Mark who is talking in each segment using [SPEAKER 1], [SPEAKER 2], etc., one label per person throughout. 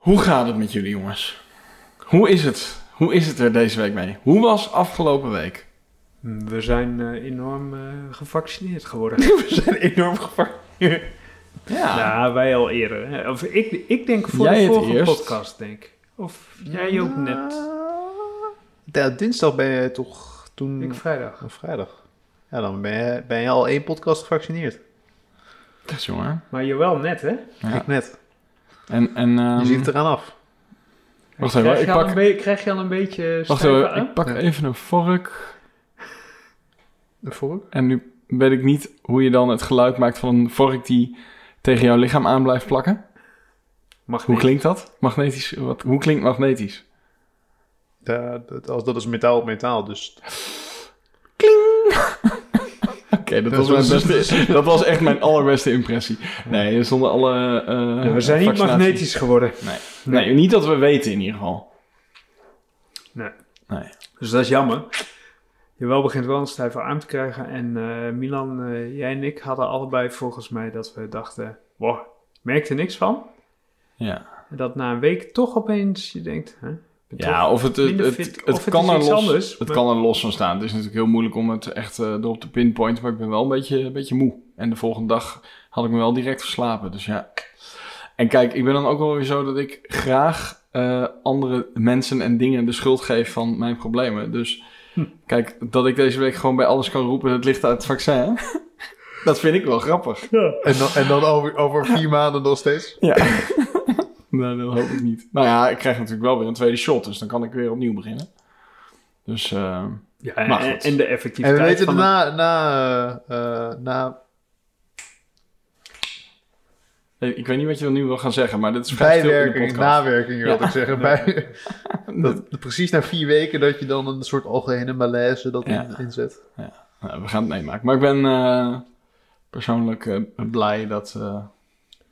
[SPEAKER 1] Hoe gaat het met jullie jongens? Hoe is het? Hoe is het er deze week mee? Hoe was afgelopen week?
[SPEAKER 2] We zijn eh, enorm eh, gevaccineerd geworden. We zijn enorm gevaccineerd.
[SPEAKER 1] Ja.
[SPEAKER 2] Nou, wij al eerder. hè. Of ik, ik denk voor
[SPEAKER 1] Jij
[SPEAKER 2] de
[SPEAKER 1] eerst.
[SPEAKER 2] podcast, denk ik. Of jij ook net.
[SPEAKER 3] Ja, dinsdag ben je toch toen...
[SPEAKER 2] Ik vrijdag.
[SPEAKER 3] Of vrijdag. Ja, dan ben je, ben je al één podcast gevaccineerd.
[SPEAKER 1] Dat is jongen.
[SPEAKER 2] Maar je wel net, hè?
[SPEAKER 1] Ja.
[SPEAKER 3] Ik net.
[SPEAKER 1] En, en, ehm,
[SPEAKER 3] Je ziet het eraan af.
[SPEAKER 1] Wacht
[SPEAKER 2] krijg,
[SPEAKER 1] even, ik pak-
[SPEAKER 2] een be- krijg je al een beetje
[SPEAKER 1] Wacht
[SPEAKER 2] stijve
[SPEAKER 1] even,
[SPEAKER 2] aan?
[SPEAKER 1] ik pak
[SPEAKER 3] Ja.
[SPEAKER 1] even een vork.
[SPEAKER 3] De vork?
[SPEAKER 1] En nu weet ik niet hoe je dan het geluid maakt van een vork die tegen jouw lichaam aan blijft plakken.
[SPEAKER 2] Mag
[SPEAKER 1] Hoe klinkt dat? Magnetisch? Wat, hoe klinkt magnetisch?
[SPEAKER 3] Ja, dat, als, dat is metaal op metaal, dus...
[SPEAKER 1] Oké, dat,
[SPEAKER 3] Dat
[SPEAKER 1] was mijn
[SPEAKER 3] was-
[SPEAKER 1] beste, dat was echt mijn allerbeste impressie. Nee, zonder alle eh
[SPEAKER 2] Ja, we zijn niet magnetisch geworden.
[SPEAKER 1] Nee. nee, niet dat we weten in ieder geval.
[SPEAKER 2] Nee.
[SPEAKER 1] Nee.
[SPEAKER 2] Dus dat is jammer. Je wel begint wel een stijve arm te krijgen. En eh, Milan, eh, jij en ik hadden allebei volgens mij dat we dachten... Wow, merkte niks van.
[SPEAKER 1] Ja,
[SPEAKER 2] En dat na een week toch opeens je denkt... Hè,
[SPEAKER 1] ja of het, het, het,
[SPEAKER 2] of
[SPEAKER 1] kan er los,
[SPEAKER 2] anders,
[SPEAKER 1] het
[SPEAKER 2] maar-
[SPEAKER 1] kan er los van staan. Het is natuurlijk heel moeilijk om het echt eh, erop te pinpointen, maar ik ben wel een beetje, een beetje moe. En de volgende dag had ik me wel direct verslapen, dus ja. En kijk, ik ben dan ook wel weer zo dat ik graag eh, andere mensen en dingen de schuld geef van mijn problemen. Dus
[SPEAKER 2] Hm.
[SPEAKER 1] kijk, dat ik deze week gewoon bij alles kan roepen, het ligt uit het vaccin. dat vind ik wel grappig.
[SPEAKER 3] En dan, en dan over, over vier maanden nog steeds?
[SPEAKER 1] Ja. nee, dat hoop ik niet. Nou ja, ik krijg natuurlijk wel weer een tweede shot, dus dan kan ik weer opnieuw beginnen. Dus eh,
[SPEAKER 2] Ja, en,
[SPEAKER 1] Maar goed.
[SPEAKER 2] en de
[SPEAKER 3] En
[SPEAKER 2] effectiviteit
[SPEAKER 3] we weten
[SPEAKER 2] van
[SPEAKER 3] na, na, eh, na
[SPEAKER 1] ik weet niet wat je dan nu wil gaan zeggen, maar dit is vrij stil in de
[SPEAKER 3] bijwerking, nawerking wil
[SPEAKER 1] Ja.
[SPEAKER 3] ik zeggen. Bij, dat, precies na vier weken dat je dan een soort algehele malaise dat
[SPEAKER 1] Ja.
[SPEAKER 3] in, inzet.
[SPEAKER 1] Nou, we gaan het meemaken. Maar ik ben eh, persoonlijk eh, blij dat, eh,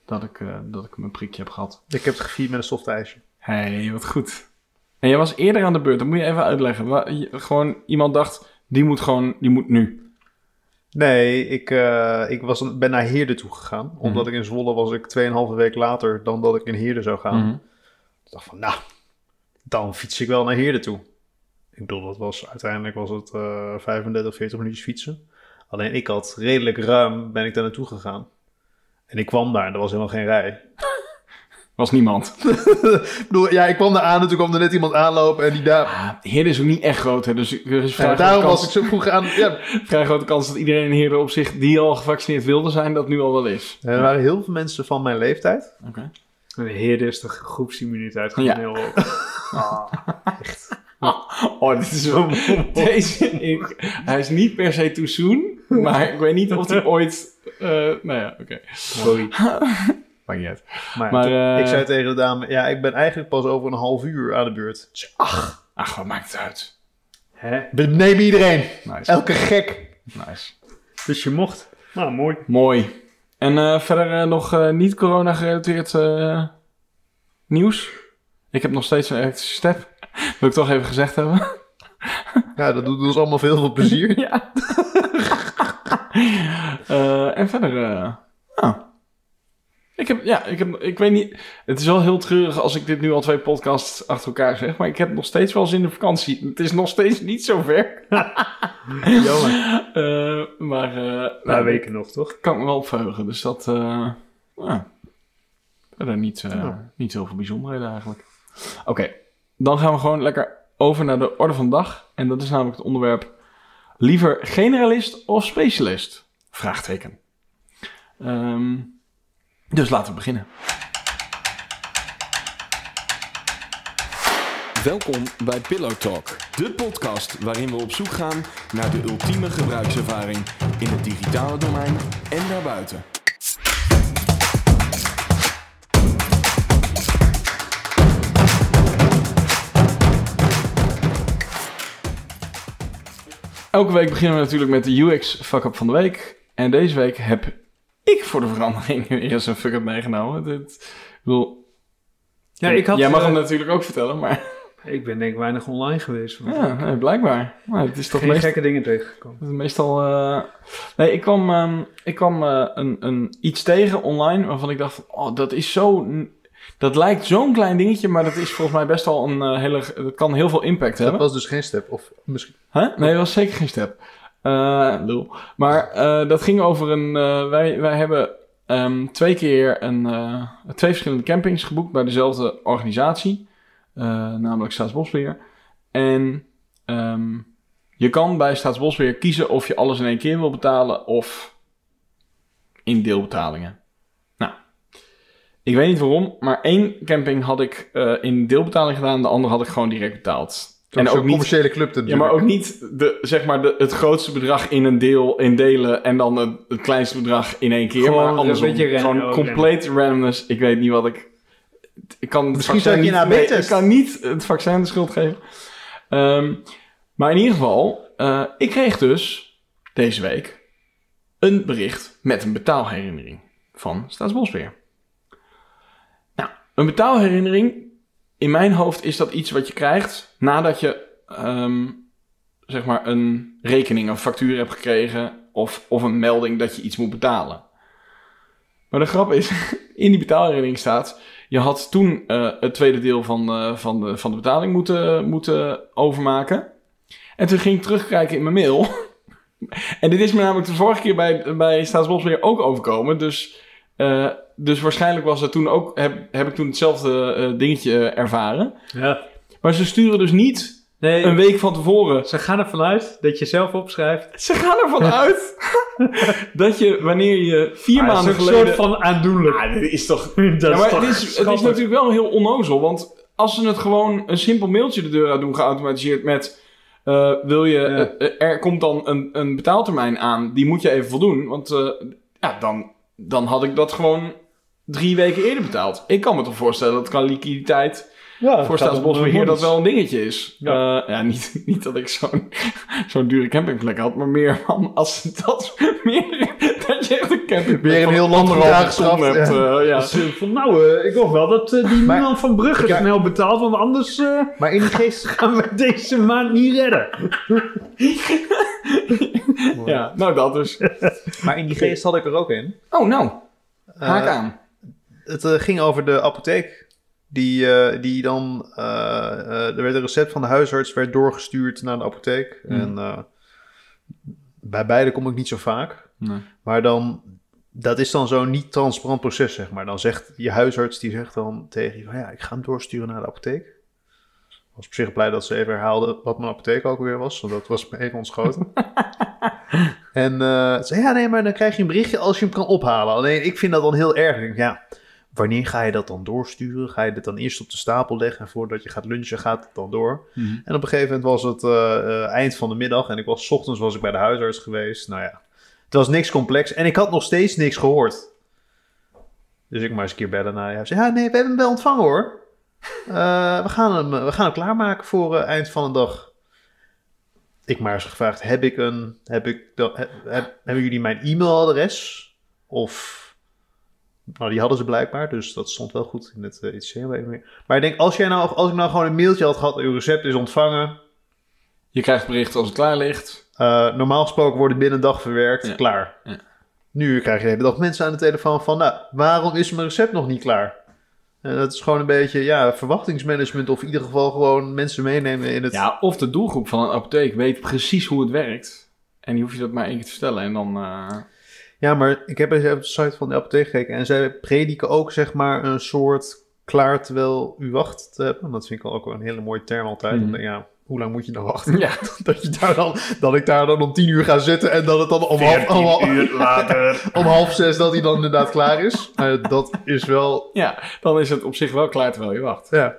[SPEAKER 1] dat, ik, eh, dat ik mijn prikje heb gehad.
[SPEAKER 3] Ik heb het gevierd met een softijsje.
[SPEAKER 1] hey, wat goed. En jij was eerder aan de beurt, dat moet je even uitleggen. Je- gewoon iemand dacht, die moet gewoon, die moet nu.
[SPEAKER 3] Nee, ik, eh, ik was, ben naar Heerde toe gegaan. Omdat ik in Zwolle was ik 2,5 week later dan dat ik in Heerde zou gaan.
[SPEAKER 1] Mhm.
[SPEAKER 3] Ik dacht van, nou, dan fiets ik wel naar Heerde toe. Ik bedoel, dat was, uiteindelijk was het eh 35, 40 minuutjes fietsen. Alleen ik had redelijk ruim, ben ik daar naartoe gegaan. En ik kwam daar en er was helemaal geen rij.
[SPEAKER 1] Was niemand.
[SPEAKER 3] ik bedoel, ja, ik kwam daar aan en toen kwam er net iemand aanlopen en die daar...
[SPEAKER 1] Ah, is ook niet echt groot, hè, dus er is vrij,
[SPEAKER 3] Ja, daarom
[SPEAKER 1] kans,
[SPEAKER 3] was ik zo vroeg aan... Ja,
[SPEAKER 1] vrij grote kans dat iedereen in Heerde op zich, die al gevaccineerd wilde zijn, dat nu al wel is.
[SPEAKER 3] er waren heel veel mensen van mijn leeftijd.
[SPEAKER 1] Oké.
[SPEAKER 2] de heer is de groepsimmuniteit
[SPEAKER 1] Ja.
[SPEAKER 2] gewoon heel hoog.
[SPEAKER 1] Oh, dit is wel... Deze, ik, hij is niet per se too soon, maar ik weet niet of hij ooit... eh, nou ja, oké.
[SPEAKER 2] Sorry.
[SPEAKER 1] Maakt niet uit.
[SPEAKER 3] Maar,
[SPEAKER 1] Maar,
[SPEAKER 3] toen-
[SPEAKER 1] eh,
[SPEAKER 3] ik zei tegen de dame, ja, ik ben eigenlijk pas over een half uur aan de beurt. Ach,
[SPEAKER 1] Ach, wat maakt het uit?
[SPEAKER 2] Hè?
[SPEAKER 3] neem iedereen.
[SPEAKER 1] Nice.
[SPEAKER 3] Elke gek.
[SPEAKER 1] Nice.
[SPEAKER 2] Dus je mocht. Nou, mooi.
[SPEAKER 1] Mooi. En eh, verder nog niet corona-gerelateerd eh, nieuws? Ik heb nog steeds een elektrische step. Wil ik toch even gezegd hebben?
[SPEAKER 3] Ja, dat doet ons allemaal veel veel plezier.
[SPEAKER 1] ja. Eh, en verder... eh, nou. Ik heb, ja, ik heb, ik weet niet... Het is wel heel treurig als ik dit nu al twee podcasts achter elkaar zeg, maar ik heb nog steeds wel zin in vakantie. Het is nog steeds niet zo ver.
[SPEAKER 2] Jammer.
[SPEAKER 1] Eh, maar...
[SPEAKER 2] Een paar weken nog, toch?
[SPEAKER 1] kan ik me wel verheugen. Dus dat, verder niet,
[SPEAKER 3] Ja.
[SPEAKER 1] niet zoveel bijzonderheden eigenlijk. Oké, dan gaan we gewoon lekker over naar de orde van de dag. En dat is namelijk het onderwerp liever generalist of specialist? Vraagteken. Ehm, dus laten we beginnen. Welkom bij Pillow Talk, de podcast waarin we op zoek gaan naar de ultieme gebruikservaring in het digitale domein en daarbuiten. Elke week beginnen we natuurlijk met de UX fuck-up van de week. En deze week heb ik voor de verandering weer eens een fuck-up meegenomen. Dit, ik bedoel,
[SPEAKER 2] Ja, ik had...
[SPEAKER 1] jij mag
[SPEAKER 2] eh,
[SPEAKER 1] hem natuurlijk ook vertellen, maar
[SPEAKER 2] Ik ben denk ik weinig online geweest.
[SPEAKER 1] ja, nee, blijkbaar. Maar het is toch
[SPEAKER 2] geen
[SPEAKER 1] meest,
[SPEAKER 2] gekke dingen tegengekomen.
[SPEAKER 1] meestal... eh, Nee, ik kwam, ehm, ik kwam eh, een, een, iets tegen online waarvan ik dacht oh, dat is zo... Dat lijkt zo'n klein dingetje, maar dat is volgens mij best wel een eh, hele... Dat kan heel veel impact
[SPEAKER 3] Dat
[SPEAKER 1] hebben.
[SPEAKER 3] was dus geen step. Of misschien...
[SPEAKER 1] Huh? Nee, dat was zeker geen step. Eh lul. Maar eh, dat ging over een... wij, wij hebben ehm, twee keer een, twee verschillende campings geboekt bij dezelfde organisatie. namelijk Staatsbosbeheer. En ehm, je kan bij Staatsbosbeheer kiezen of je alles in één keer wil betalen of in deelbetalingen. Ik weet niet waarom, maar één camping had ik eh, in deelbetaling gedaan, de andere had ik gewoon direct betaald.
[SPEAKER 3] En
[SPEAKER 1] En ook niet
[SPEAKER 3] commerciële club
[SPEAKER 1] ja,
[SPEAKER 3] natuurlijk.
[SPEAKER 1] maar ook niet de, zeg maar de, het grootste bedrag in een deel in delen en dan het, het kleinste bedrag in één keer.
[SPEAKER 2] Gewoon
[SPEAKER 1] maar
[SPEAKER 2] een
[SPEAKER 1] andersom.
[SPEAKER 2] beetje ran-
[SPEAKER 1] Gewoon
[SPEAKER 2] ook
[SPEAKER 1] compleet randomness. Ik weet niet wat ik. Ik kan het
[SPEAKER 3] Misschien zou je
[SPEAKER 1] niet,
[SPEAKER 3] een
[SPEAKER 1] nee,
[SPEAKER 3] AB-test.
[SPEAKER 1] ik kan niet het vaccin de schuld geven. Ehm, maar in ieder geval, eh, ik kreeg dus deze week een bericht met een betaalherinnering van Staatsbosbeheer. Een betaalherinnering, in mijn hoofd is dat iets wat je krijgt nadat je ehm, zeg maar een rekening of factuur hebt gekregen of, of een melding dat je iets moet betalen. Maar de grap is, in die betaalherinnering staat, je had toen eh, het tweede deel van, eh, van, de, van de betaling moeten, moeten overmaken. En toen ging ik terugkijken in mijn mail. en dit is me namelijk de vorige keer bij, bij Staatsbosbeheer ook overkomen. Dus, eh, dus waarschijnlijk was het toen ook, heb, heb ik toen hetzelfde eh, dingetje eh, ervaren.
[SPEAKER 2] Ja.
[SPEAKER 1] Maar ze sturen dus niet
[SPEAKER 2] Nee,
[SPEAKER 1] een week van tevoren
[SPEAKER 2] ze gaan ervan uit dat je zelf opschrijft.
[SPEAKER 1] Ze gaan ervan uit dat je wanneer je vier
[SPEAKER 2] Maar
[SPEAKER 1] maanden
[SPEAKER 2] dat is een
[SPEAKER 1] geleden...
[SPEAKER 2] soort van aandoenlijk.
[SPEAKER 1] Ah, dit is toch...
[SPEAKER 2] dat
[SPEAKER 1] Ja,
[SPEAKER 2] is
[SPEAKER 1] maar
[SPEAKER 2] toch
[SPEAKER 1] het is, het is natuurlijk wel heel onnozel, want als ze het gewoon een simpel mailtje de deur uit doen geautomatiseerd met... wil je,
[SPEAKER 2] Ja.
[SPEAKER 1] er komt dan een, een betaaltermijn aan, die moet je even voldoen. Want ja, dan, dan had ik dat gewoon drie weken eerder betaald. Ik kan me toch voorstellen dat qua liquiditeit
[SPEAKER 2] Ja,
[SPEAKER 1] voor Staatsbosbeheer dat
[SPEAKER 2] monies.
[SPEAKER 1] wel een dingetje is.
[SPEAKER 2] Ja.
[SPEAKER 1] Ja, ja niet, niet dat ik zo'n zo'n dure campingplek had, maar meer van als dat meer dat je echt een campingplek
[SPEAKER 3] Weer een heel land aangeschaft,
[SPEAKER 1] hebt.
[SPEAKER 3] ja.
[SPEAKER 1] eh, ja.
[SPEAKER 2] Dus, eh, van, nou, eh, ik hoop wel dat die
[SPEAKER 3] Maar-
[SPEAKER 2] Milan van Brugge
[SPEAKER 3] Ja.
[SPEAKER 2] snel betaalt, want anders eh,
[SPEAKER 3] Maar in die geest...
[SPEAKER 2] gaan we deze maand niet redden.
[SPEAKER 1] ja, nou dat dus.
[SPEAKER 3] Maar in die geest had ik er ook in.
[SPEAKER 1] Oh, nou, haak aan.
[SPEAKER 3] Het ging over de apotheek. Die, eh, die dan... er werd een recept van de huisarts werd doorgestuurd naar de apotheek.
[SPEAKER 1] Hmm.
[SPEAKER 3] En eh, bij beide kom ik niet zo vaak.
[SPEAKER 1] Nee.
[SPEAKER 3] Maar dan... Dat is dan zo'n niet transparant proces, zeg maar. Dan zegt je huisarts, die zegt dan tegen je van... Ja, ik ga hem doorsturen naar de apotheek. Ik was op zich blij dat ze even herhaalde wat mijn apotheek ook weer was. Want dat was me even ontschoten. en ze zei, ja, nee, maar dan krijg je een berichtje als je hem kan ophalen. Alleen, ik vind dat dan heel erg. Ik denk, ja, wanneer ga je dat dan doorsturen? Ga je dit dan eerst op de stapel leggen en voordat je gaat lunchen gaat het dan door?
[SPEAKER 1] Mhm.
[SPEAKER 3] En op een gegeven moment was het eh, eh, eind van de middag en ik was 's ochtends was ik bij de huisarts geweest. Nou ja, het was niks complex en ik had nog steeds niks gehoord. Dus ik maar eens een keer bellen naar. Hij zei, ja, nee, we hebben hem wel ontvangen hoor. Eh, we, gaan hem, we gaan hem klaarmaken voor eind van de dag. Ik maar eens gevraagd, heb ik een, heb ik, heb- hebben jullie mijn e-mailadres? Of, nou die hadden ze blijkbaar, dus dat stond wel goed in het uh, iets meer. Maar ik denk, als, jij nou, als ik nou gewoon een mailtje had gehad, uw recept is ontvangen.
[SPEAKER 1] Je krijgt bericht als het klaar ligt.
[SPEAKER 3] eh, normaal gesproken wordt het binnen een dag verwerkt,
[SPEAKER 1] Ja.
[SPEAKER 3] klaar.
[SPEAKER 1] Ja.
[SPEAKER 3] Nu krijg je de hele dag mensen aan de telefoon van, nou, waarom is mijn recept nog niet klaar? En dat is gewoon een beetje, ja, verwachtingsmanagement of in ieder geval gewoon mensen meenemen in het...
[SPEAKER 1] Ja, of de doelgroep van een apotheek weet precies hoe het werkt. En die hoef je dat maar één keer te vertellen. En dan... eh,
[SPEAKER 3] Ja, maar ik heb eens even op de site van de apotheek gekeken en zij prediken ook zeg maar een soort klaar terwijl u wacht te hebben. Dat vind ik ook wel een hele mooie term altijd.
[SPEAKER 1] Mhm.
[SPEAKER 3] Omdat, ja, hoe lang moet je nou wachten?
[SPEAKER 1] ja,
[SPEAKER 3] Dat, je daar dan, dat ik daar dan om tien uur ga zitten en dat het dan om half, om, half-
[SPEAKER 2] later.
[SPEAKER 3] om half zes dat hij dan inderdaad klaar is. Dat is wel,
[SPEAKER 1] ja, dan is het op zich wel klaar terwijl je wacht.
[SPEAKER 3] ja.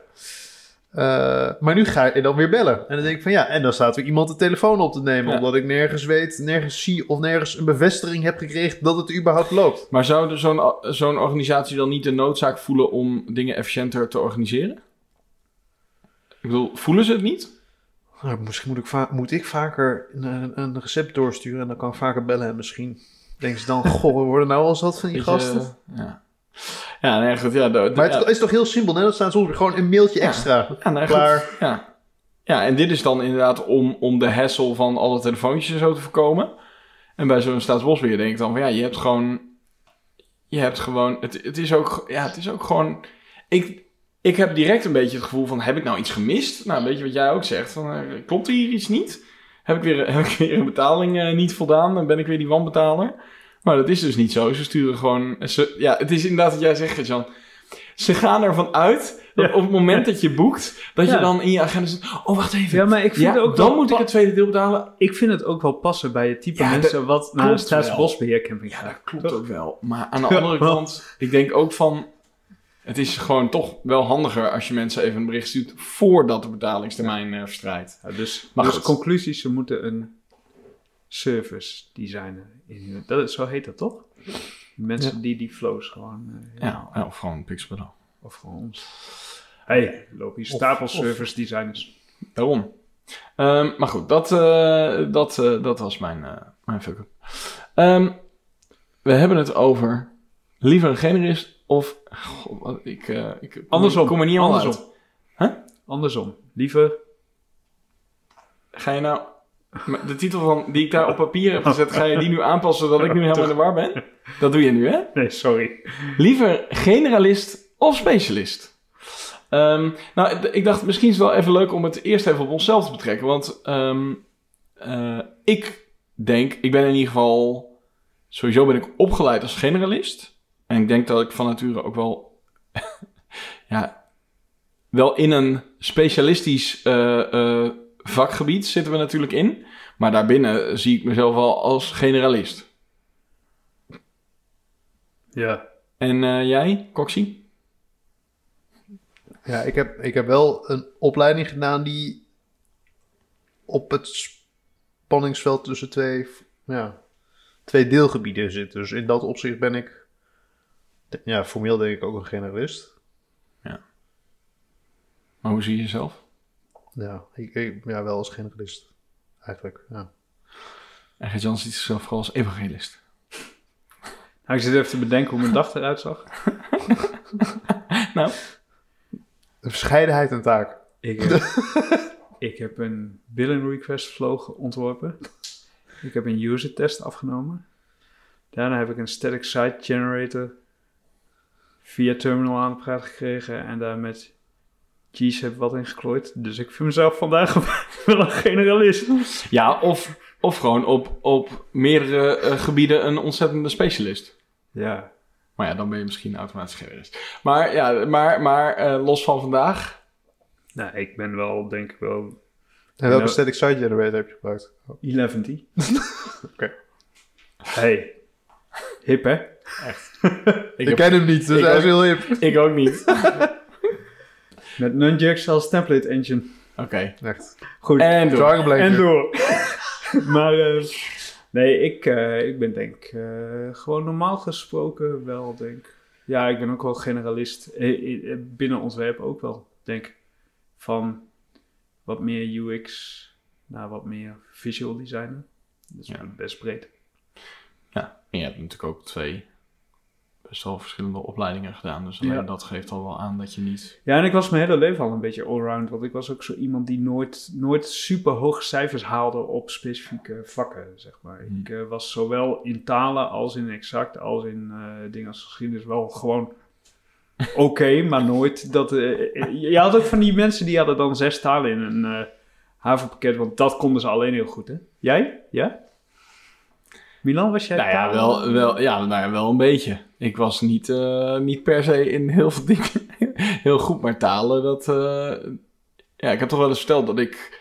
[SPEAKER 3] Eh, maar nu ga je dan weer bellen. En dan denk ik van ja, en dan staat er iemand de telefoon op te nemen.
[SPEAKER 1] Ja.
[SPEAKER 3] Omdat ik nergens weet, nergens zie of nergens een bevestiging heb gekregen dat het überhaupt loopt.
[SPEAKER 1] Maar zou zo'n zo'n organisatie dan niet de noodzaak voelen om dingen efficiënter te organiseren? Ik bedoel, voelen ze het niet?
[SPEAKER 3] Nou, misschien moet ik, moet ik vaker een, een recept doorsturen en dan kan ik vaker bellen. En misschien denken ze dan, goh, we worden nou al zat van die gasten.
[SPEAKER 1] ja. Ja, nee, goed. Ja, de, de-
[SPEAKER 3] Maar het
[SPEAKER 1] ja,
[SPEAKER 3] is toch heel simpel, hè? Dat staat soms gewoon een mailtje extra.
[SPEAKER 1] ja, nee, goed.
[SPEAKER 3] Klaar.
[SPEAKER 1] Ja. ja, en dit is dan inderdaad om, om de hassle van alle telefoontjes en zo te voorkomen. En bij zo'n staatsbosbeheer denk ik dan van ja, je hebt gewoon... Je hebt gewoon... Het, het, is, ook, ja, het is ook gewoon... ik, ik heb direct een beetje het gevoel van, heb ik nou iets gemist? Nou, weet je wat jij ook zegt, van, eh, klopt hier iets niet? Heb ik weer, heb ik weer een betaling eh, niet voldaan? Dan ben ik weer die wanbetaler? Maar dat is dus niet zo. Ze sturen gewoon, ze, ja, het is inderdaad wat jij zegt, Jan. Ze gaan ervan uit dat
[SPEAKER 2] Ja.
[SPEAKER 1] op het moment dat je boekt, dat je
[SPEAKER 2] Ja.
[SPEAKER 1] dan in je agenda zit, oh wacht even.
[SPEAKER 2] Ja, maar ik vind
[SPEAKER 1] Ja,
[SPEAKER 2] het ook
[SPEAKER 1] dan moet ik het tweede deel betalen.
[SPEAKER 2] Ik vind het ook wel passen bij het type
[SPEAKER 1] Ja,
[SPEAKER 2] mensen wat naar een staatsbosbeheercamping
[SPEAKER 1] Ja,
[SPEAKER 2] gaat.
[SPEAKER 1] dat klopt ook wel. Maar aan de andere kant, ik denk ook van... Het is gewoon toch wel handiger als je mensen even een bericht stuurt... voordat de betalingstermijn eh, verstrijdt.
[SPEAKER 2] Ja, dus
[SPEAKER 1] Maar
[SPEAKER 2] dus conclusies, ze moeten een service designen. Dat, is- zo heet dat toch? Mensen die die flows gewoon... eh,
[SPEAKER 1] Ja, ja, of gewoon Pixel.
[SPEAKER 2] Of gewoon ons. hey, hier stapel service designers.
[SPEAKER 1] Daarom. Ehm, maar goed, dat, eh, dat, eh, dat was mijn, mijn fuck-up. Ehm, we hebben het over liever een generist of... God, ik, ik kom-
[SPEAKER 2] Andersom.
[SPEAKER 1] kom er niet
[SPEAKER 2] Andersom. Andersom. Liever...
[SPEAKER 1] Ga je nou... De titel van, die ik daar op papier heb gezet, ga je die nu aanpassen zodat ik nu helemaal in de war ben? Dat doe je nu, hè?
[SPEAKER 2] Nee, sorry.
[SPEAKER 1] Liever generalist of specialist? Ehm, nou, ik dacht misschien is het wel even leuk om het eerst even op onszelf te betrekken. Want ehm, eh, ik denk, ik ben in ieder geval, sowieso ben ik opgeleid als generalist. En ik denk dat ik van nature ook wel, ja, wel in een specialistisch eh, eh, vakgebied zitten we natuurlijk in. Maar daarbinnen zie ik mezelf wel als generalist.
[SPEAKER 2] Ja.
[SPEAKER 1] En eh, jij, Coxie?
[SPEAKER 3] Ja, ik heb, ik heb wel een opleiding gedaan die op het spanningsveld tussen twee, ja, twee deelgebieden zit. Dus in dat opzicht ben ik, ja, formeel denk ik ook een generalist.
[SPEAKER 1] Maar hoe zie je jezelf?
[SPEAKER 3] Ja, ik, ik- ja wel als generalist. Eigenlijk, ja.
[SPEAKER 1] En Gert-Jan ziet zichzelf vooral als evangelist.
[SPEAKER 2] Nou, ik zit even te bedenken hoe mijn dag eruit zag.
[SPEAKER 1] Nou,
[SPEAKER 3] Een verscheidenheid en taak.
[SPEAKER 2] Ik heb, ik heb een billing request flow ontworpen. Ik heb een user test afgenomen. Daarna heb ik een static site generator via terminal aan de praat gekregen en daar met G's heb wat in geklooid. Dus ik vind mezelf vandaag wel een generalist.
[SPEAKER 1] ja, of, of gewoon op, op meerdere eh, gebieden een ontzettende specialist.
[SPEAKER 2] Ja,
[SPEAKER 1] Maar ja, dan ben je misschien automatisch generalist. Maar ja, maar, maar eh, los van vandaag.
[SPEAKER 2] nou, ik ben wel, denk ik wel,
[SPEAKER 3] En welke
[SPEAKER 2] Nou-
[SPEAKER 3] static site generator heb je gebruikt?
[SPEAKER 2] 11.
[SPEAKER 3] Oké.
[SPEAKER 2] Hey, hip hè?
[SPEAKER 1] Ik,
[SPEAKER 3] Ik
[SPEAKER 1] heb-
[SPEAKER 3] ken hem niet, dus
[SPEAKER 1] ik
[SPEAKER 3] hij is heel hip.
[SPEAKER 1] ik ook niet.
[SPEAKER 2] Met Nunjax als template engine.
[SPEAKER 1] Oké.
[SPEAKER 3] Echt.
[SPEAKER 2] Goed.
[SPEAKER 1] En door.
[SPEAKER 2] En door. maar eh, nee, ik, eh, ik ben denk eh, gewoon normaal gesproken wel denk. Ja, ik ben ook wel generalist. Binnen ontwerp ook wel, denk ik. Van wat meer UX naar wat meer visual designer. Dat is
[SPEAKER 1] Ja.
[SPEAKER 2] best breed.
[SPEAKER 1] Ja, en je hebt natuurlijk ook twee best wel verschillende opleidingen gedaan. Dus alleen
[SPEAKER 2] Ja.
[SPEAKER 1] dat geeft al wel aan dat je niet...
[SPEAKER 2] Ja, en ik was mijn hele leven al een beetje allround. Want ik was ook zo iemand die nooit, nooit super hoge cijfers haalde op specifieke vakken, zeg maar.
[SPEAKER 1] Hmm.
[SPEAKER 2] Ik eh, was zowel in talen als in exact, als in eh, dingen als geschiedenis wel gewoon oké, maar nooit dat... eh, je had ook van die mensen die hadden dan zes talen in een havenpakket, want dat konden ze alleen heel goed, hè? Jij? Ja? Milan, was jij
[SPEAKER 1] Nou ja, wel, wel, ja, nou ja, wel een beetje. Ik was niet, eh, niet per se in heel veel dingen heel goed, maar talen, dat... eh, ja, ik heb toch wel eens verteld dat ik...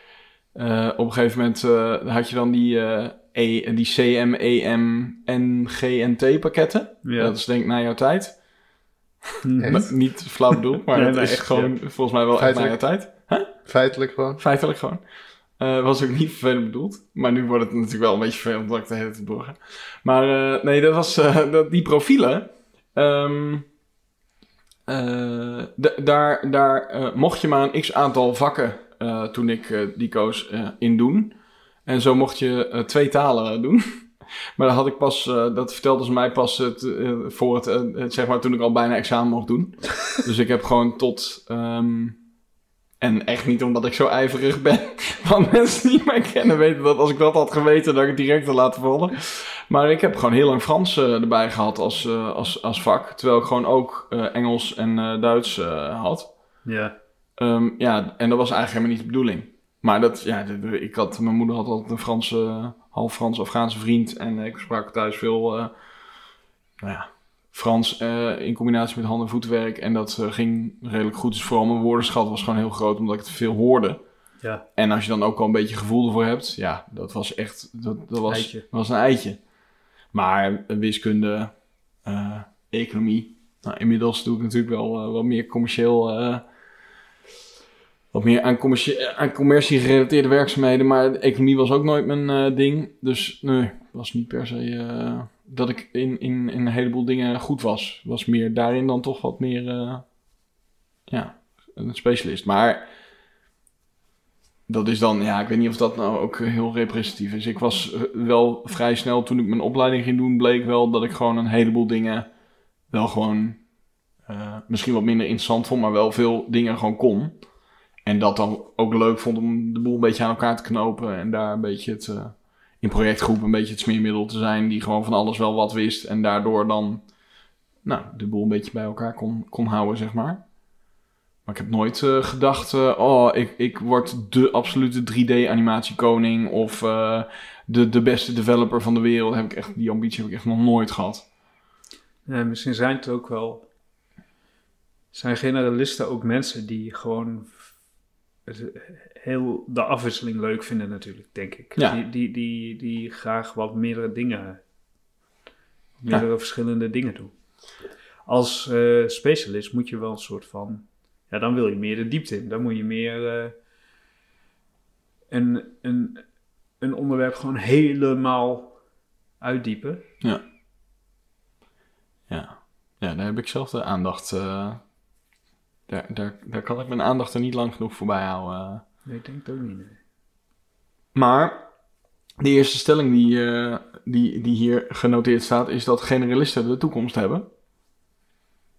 [SPEAKER 1] eh, op een gegeven moment eh, had je dan die, eh, e, die CM, EM, NG en T pakketten.
[SPEAKER 2] Ja.
[SPEAKER 1] Dat is denk ik na jouw tijd.
[SPEAKER 2] Hm.
[SPEAKER 1] Niet flauw bedoeld, maar
[SPEAKER 2] Nee,
[SPEAKER 1] het
[SPEAKER 2] nee,
[SPEAKER 1] is
[SPEAKER 2] echt,
[SPEAKER 1] gewoon volgens mij wel echt na jouw tijd.
[SPEAKER 3] Feitelijk gewoon.
[SPEAKER 1] Feitelijk gewoon. Eh, was ook niet vervelend bedoeld. Maar nu wordt het natuurlijk wel een beetje vervelend omdat ik de hele tijd doorga. Maar eh, nee, dat was eh, dat, die profielen. ehm, eh, daar daar mocht je maar een x aantal vakken toen ik die koos in doen. En zo mocht je twee talen doen. Maar dat had ik pas, dat vertelden ze mij pas het, voor het, het, zeg maar, toen ik al bijna examen mocht doen. dus ik heb gewoon tot, ehm, En echt niet omdat ik zo ijverig ben. Want mensen die mij kennen weten dat als ik dat had geweten, dat ik het direct had laten vallen. Maar ik heb gewoon heel lang Frans eh, erbij gehad als, eh, als, als vak. Terwijl ik gewoon ook eh, Engels en Duits had.
[SPEAKER 2] Ja.
[SPEAKER 1] Ehm, ja, en dat was eigenlijk helemaal niet de bedoeling. Maar dat, ja, ik had, mijn moeder had altijd een Franse, half Frans-Afghaanse vriend. En ik sprak thuis veel, nou ja, Frans eh, in combinatie met hand- en voetenwerk. En dat eh, ging redelijk goed. Dus vooral mijn woordenschat was gewoon heel groot, omdat ik het veel hoorde.
[SPEAKER 2] Ja.
[SPEAKER 1] En als je dan ook al een beetje gevoel ervoor hebt, ja, dat was echt, dat, dat was,
[SPEAKER 2] Eitje.
[SPEAKER 1] was een eitje. Maar eh, wiskunde, economie, nou, inmiddels doe ik natuurlijk wel wat meer commercieel, wat meer aan, commercie, aan commercie gerelateerde werkzaamheden. Maar economie was ook nooit mijn ding. Dus nee, was niet per se dat ik in, in, in een heleboel dingen goed was. Was meer daarin dan toch wat meer, eh, ja, een specialist. Maar dat is dan, ja, ik weet niet of dat nou ook heel representatief is. Ik was eh, wel vrij snel, toen ik mijn opleiding ging doen, bleek wel dat ik gewoon een heleboel dingen wel gewoon eh, misschien wat minder interessant vond, maar wel veel dingen gewoon kon. En dat dan ook leuk vond om de boel een beetje aan elkaar te knopen en daar een beetje eh, in projectgroep een beetje het smeermiddel te zijn die gewoon van alles wel wat wist en daardoor dan nou, de boel een beetje bij elkaar kon, kon houden, zeg maar. Maar ik heb nooit eh, gedacht, eh, oh, ik, ik word de absolute 3D-animatiekoning of eh, de, de beste developer van de wereld. Heb ik echt, die ambitie heb ik echt nog nooit gehad.
[SPEAKER 2] Ja, misschien zijn het ook wel. Zijn generalisten ook mensen die gewoon heel de afwisseling leuk vinden, natuurlijk, denk ik.
[SPEAKER 1] Ja.
[SPEAKER 2] Die, die, die, die graag wat meerdere dingen, meerdere verschillende dingen doen. Als eh, specialist moet je wel een soort van. Ja, dan wil je meer de diepte in. Dan moet je meer eh, een, een, een onderwerp gewoon helemaal uitdiepen.
[SPEAKER 1] Ja. Ja, ja daar heb ik zelf de aandacht. eh, daar, daar, daar kan ik mijn aandacht er niet lang genoeg voorbij houden.
[SPEAKER 2] Nee, ik denk het ook niet. nee.
[SPEAKER 1] Maar de eerste stelling die, eh, die, die hier genoteerd staat, is dat generalisten de toekomst hebben.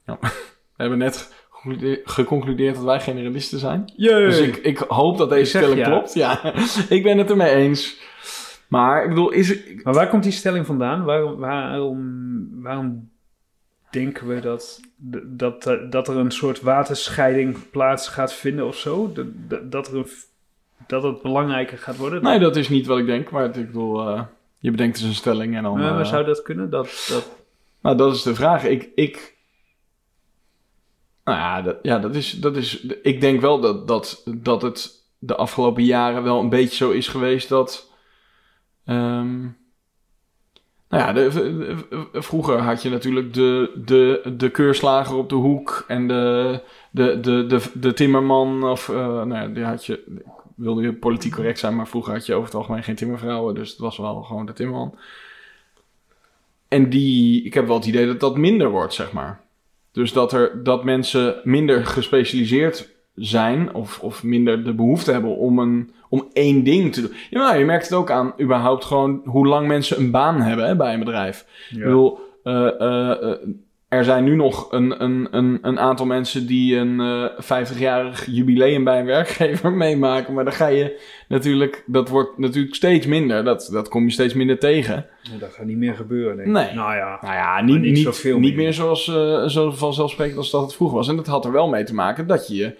[SPEAKER 1] Ja. We hebben net geconcludeer- geconcludeerd dat wij generalisten zijn. Dus ik, ik hoop dat deze stelling
[SPEAKER 2] ja.
[SPEAKER 1] klopt. Ja, ik ben het ermee eens. Maar ik bedoel, is.
[SPEAKER 2] Maar waar komt die stelling vandaan? Waarom, waarom, waarom denken we dat, dat, dat er een soort waterscheiding plaats gaat vinden of zo? Dat, dat, dat, er een, dat het belangrijker gaat worden?
[SPEAKER 1] Nee, dat is niet wat ik denk. Maar het- ik bedoel, eh, je bedenkt dus een stelling en dan...
[SPEAKER 2] maar, maar
[SPEAKER 1] eh,
[SPEAKER 2] zou dat kunnen? Dat, dat,
[SPEAKER 1] Nou, dat is de vraag. Ik, ik, nou ja, dat, ja, dat is, dat is, ik denk wel dat, dat, dat het de afgelopen jaren wel een beetje zo is geweest dat, ehm, nou ja, de, vroeger had je natuurlijk de, de, de keurslager op de hoek en de, de, de, de, de timmerman of, eh, nou ja, die had je, wilde weer politiek correct zijn, maar vroeger had je over het algemeen geen timmervrouwen, dus het was wel gewoon de timmerman. En die, ik heb wel het idee dat dat minder wordt, zeg maar. Dus dat, er, dat mensen minder gespecialiseerd zijn of, of minder de behoefte hebben om, een, om één ding te doen. Ja, nou, je merkt het ook aan überhaupt gewoon hoe lang mensen een baan hebben hè, bij een bedrijf. Ik bedoel, eh, eh, eh, er zijn nu nog een, een, een, een aantal mensen die een eh 50-jarig jubileum bij een werkgever meemaken. Maar dan ga je natuurlijk, dat wordt natuurlijk steeds minder. Dat, dat kom je steeds minder tegen.
[SPEAKER 2] dat gaat niet meer gebeuren, denk ik.
[SPEAKER 1] Nee.
[SPEAKER 2] Nou ja,
[SPEAKER 1] Nou ja, niet,
[SPEAKER 2] niet
[SPEAKER 1] niet,
[SPEAKER 2] zoveel
[SPEAKER 1] niet
[SPEAKER 2] meer.
[SPEAKER 1] meer zoals eh, zo vanzelfsprekend als dat het vroeger was. En dat had er wel mee te maken dat je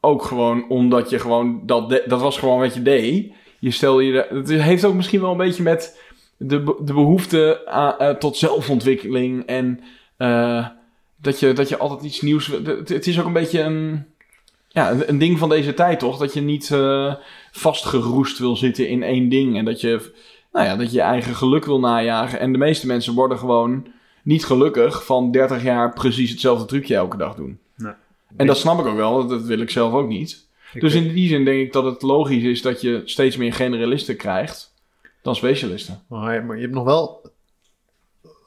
[SPEAKER 1] ook gewoon, omdat je gewoon, dat, de- dat was gewoon wat je deed. Je stelde je, het heeft ook misschien wel een beetje met de, de behoefte aan, eh, tot zelfontwikkeling en eh, dat, je, dat je altijd iets nieuws, het, het is ook een beetje een, ja, een, een ding van deze tijd toch? Dat je niet eh, vastgeroest wil zitten in één ding en dat je nou ja, dat je je eigen geluk wil najagen. En de meeste mensen worden gewoon niet gelukkig van 30 jaar precies hetzelfde trucje elke dag doen.
[SPEAKER 2] Nee.
[SPEAKER 1] En dat snap ik ook wel, dat wil ik zelf ook niet.
[SPEAKER 2] ik
[SPEAKER 1] dus in die zin denk ik dat het logisch is dat je steeds meer generalisten krijgt dan specialisten.
[SPEAKER 3] Maar, je hebt nog wel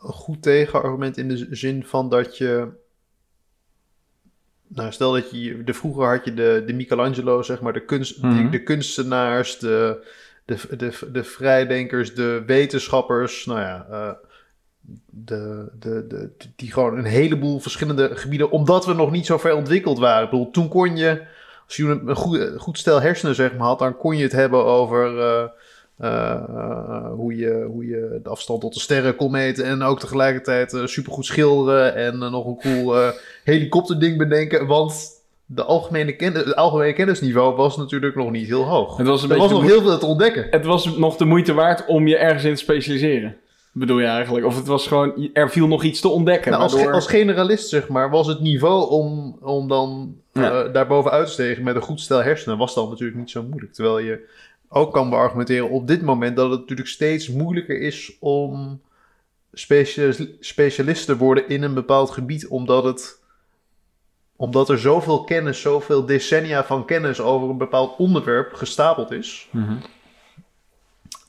[SPEAKER 3] goed tegenargument in de zin van dat je. Nou, stel dat je. De, vroeger had je de, de Michelangelo, zeg maar, de, kunst,
[SPEAKER 1] Mhm.
[SPEAKER 3] de, de kunstenaars, de, de, de, de vrijdenkers, de wetenschappers. Nou ja, eh, de, de, de, die gewoon een heleboel verschillende gebieden. Omdat we nog niet zo ver ontwikkeld waren. Ik bedoel, toen kon je Als je een, goed, goed stel hersenen zeg maar, had, dan kon je het hebben over eh, eh, hoe, je, hoe je de afstand tot de sterren kon meten. En ook tegelijkertijd eh, supergoed schilderen en eh, nog een cool helikopterding bedenken. Want de algemene, kennis, het algemene kennisniveau was natuurlijk nog niet heel hoog.
[SPEAKER 1] Het was een
[SPEAKER 3] Er was nog heel veel te ontdekken.
[SPEAKER 1] Het was nog de moeite waard om je ergens in te specialiseren. Bedoel je eigenlijk? Of het was gewoon, er viel nog iets te ontdekken.
[SPEAKER 3] Nou, als, ge-
[SPEAKER 1] waardoor-
[SPEAKER 3] als generalist, zeg maar, was het niveau om, om dan
[SPEAKER 1] Ja.
[SPEAKER 3] daarboven uit te stegen met een goed stel hersenen, was dan natuurlijk niet zo moeilijk. Terwijl je ook kan beargumenteren op dit moment dat het natuurlijk steeds moeilijker is om specia- specialist te worden in een bepaald gebied, omdat het omdat er zoveel kennis, zoveel decennia van kennis over een bepaald onderwerp gestapeld is,
[SPEAKER 1] Mhm.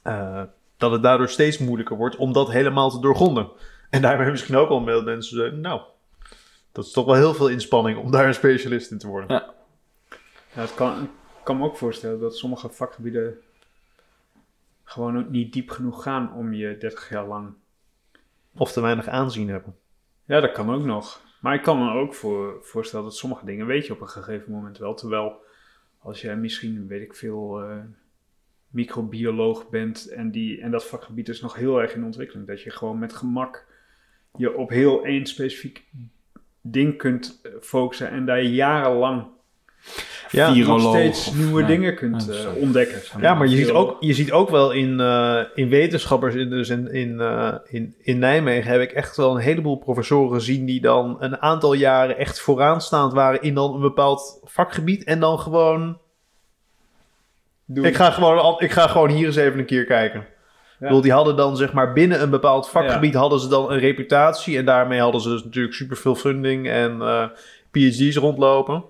[SPEAKER 3] eh, dat het daardoor steeds moeilijker wordt om dat helemaal te doorgronden. En daarmee misschien ook al veel mensen zeggen, nou, dat is toch wel heel veel inspanning om daar een specialist in te worden.
[SPEAKER 1] Ja.
[SPEAKER 2] Ja, het kan, kan me ook voorstellen dat sommige vakgebieden gewoon ook niet diep genoeg gaan om je 30 jaar lang.
[SPEAKER 3] Of te weinig aanzien hebben.
[SPEAKER 2] Ja, dat kan ook nog. Maar ik kan me ook voor, voorstellen dat sommige dingen weet je op een gegeven moment wel. Terwijl als jij misschien, weet ik veel, eh, microbioloog bent en, die, en dat vakgebied is nog heel erg in ontwikkeling. Dat je gewoon met gemak je op heel één specifiek ding kunt eh, focussen en daar jarenlang
[SPEAKER 3] Ja,
[SPEAKER 2] nog
[SPEAKER 1] Viroloog
[SPEAKER 2] steeds
[SPEAKER 1] of-
[SPEAKER 2] nieuwe
[SPEAKER 1] ja.
[SPEAKER 2] dingen kunt
[SPEAKER 1] Ja,
[SPEAKER 2] eh, ontdekken.
[SPEAKER 3] Ja, maar je ziet ook, je ziet ook wel in, eh, in wetenschappers, in, dus in, in, eh, in, in Nijmegen heb ik echt wel een heleboel professoren gezien die dan een aantal jaren echt vooraanstaand waren in dan een bepaald vakgebied en dan gewoon, ik ga gewoon, ik ga gewoon hier eens even een keer kijken. Ik bedoel, die hadden dan zeg maar binnen een bepaald vakgebied hadden ze dan een reputatie en daarmee hadden ze dus natuurlijk superveel funding en eh, PhD's rondlopen.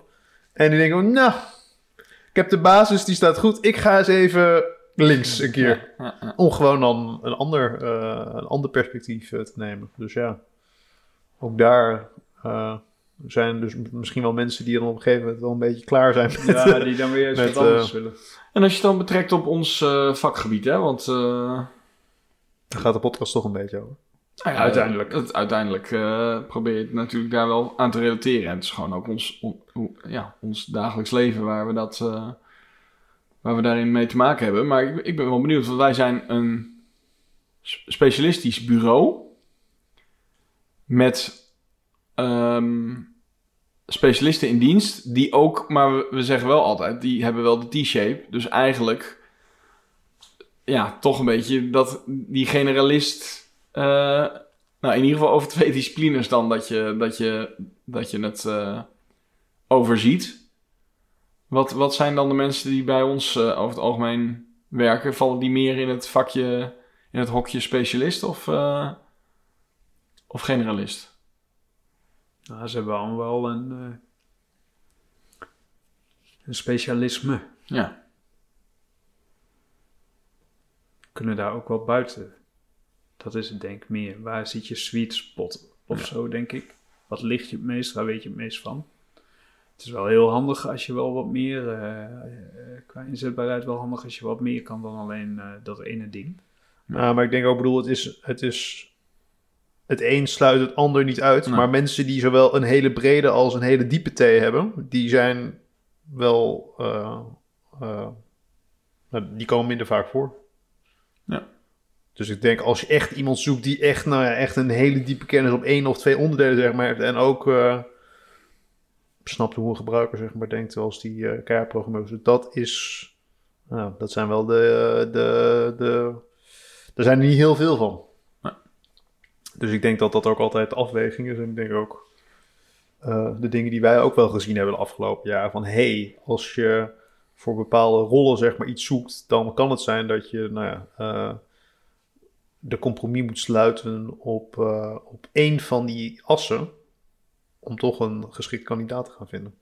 [SPEAKER 3] En die denken, nou, ik heb de basis, die staat goed, ik ga eens even links een keer.
[SPEAKER 1] Ja, ja, ja.
[SPEAKER 3] Om gewoon dan een ander, eh, een ander perspectief eh, te nemen. Dus ja, ook daar eh, zijn dus misschien wel mensen die dan op een gegeven moment wel een beetje klaar zijn. Met,
[SPEAKER 2] Ja, die dan weer eens
[SPEAKER 3] Met,
[SPEAKER 2] wat anders willen.
[SPEAKER 1] En als je het dan betrekt op ons vakgebied, hè, want...
[SPEAKER 3] Daar gaat de podcast toch een beetje over.
[SPEAKER 1] Nou ja,
[SPEAKER 2] Uiteindelijk.
[SPEAKER 1] Het, uiteindelijk eh, probeer je het natuurlijk daar wel aan te relateren. En het is gewoon ook ons, on- ja, ons dagelijks leven waar we, dat, eh, waar we daarin mee te maken hebben. Maar ik, ik ben wel benieuwd, want wij zijn een specialistisch bureau met ehm, specialisten in dienst die ook, maar we, we zeggen wel altijd, die hebben wel de T-shape. Dus eigenlijk, ja, toch een beetje dat die generalist, nou in ieder geval over twee disciplines dan dat je, dat je, dat je het eh, overziet. Wat, wat zijn dan de mensen die bij ons eh, over het algemeen werken? Vallen die meer in het vakje, in het hokje specialist of, eh, of generalist?
[SPEAKER 2] Nou, ze hebben allemaal wel een, eh, een specialisme.
[SPEAKER 1] Ja.
[SPEAKER 2] Kunnen daar ook wel buiten. Dat is het denk ik meer. Waar zit je sweet spot of zo, denk ik. Wat ligt je het meest? Waar weet je het meest van? Het is wel heel handig als je wel wat meer, eh, eh, qua inzetbaarheid wel handig als je wat meer kan dan alleen eh, dat ene ding.
[SPEAKER 3] Ja, maar ik denk ook, bedoel, het is, het is... Het een sluit het ander niet uit. Maar mensen die zowel een hele brede als een hele diepe T hebben... die zijn wel... eh, eh, nou, die komen minder vaak voor. Dus ik denk, als je echt iemand zoekt die echt, nou ja, echt een hele diepe kennis op één of twee onderdelen, zeg maar, heeft en ook eh, snapt hoe een gebruiker, zeg maar, denkt als die eh keihard programmeert. Dus dat is, nou, dat zijn wel de, de, de, er zijn er niet heel veel van.
[SPEAKER 1] Nee.
[SPEAKER 3] Dus ik denk dat dat ook altijd afweging is. En ik denk ook eh, de dingen die wij ook wel gezien hebben de afgelopen jaren. Van hey, als je voor bepaalde rollen zeg maar iets zoekt, dan kan het zijn dat je nou ja, eh, de compromis moet sluiten op, eh, op één van die assen. Om toch een geschikt kandidaat te gaan vinden.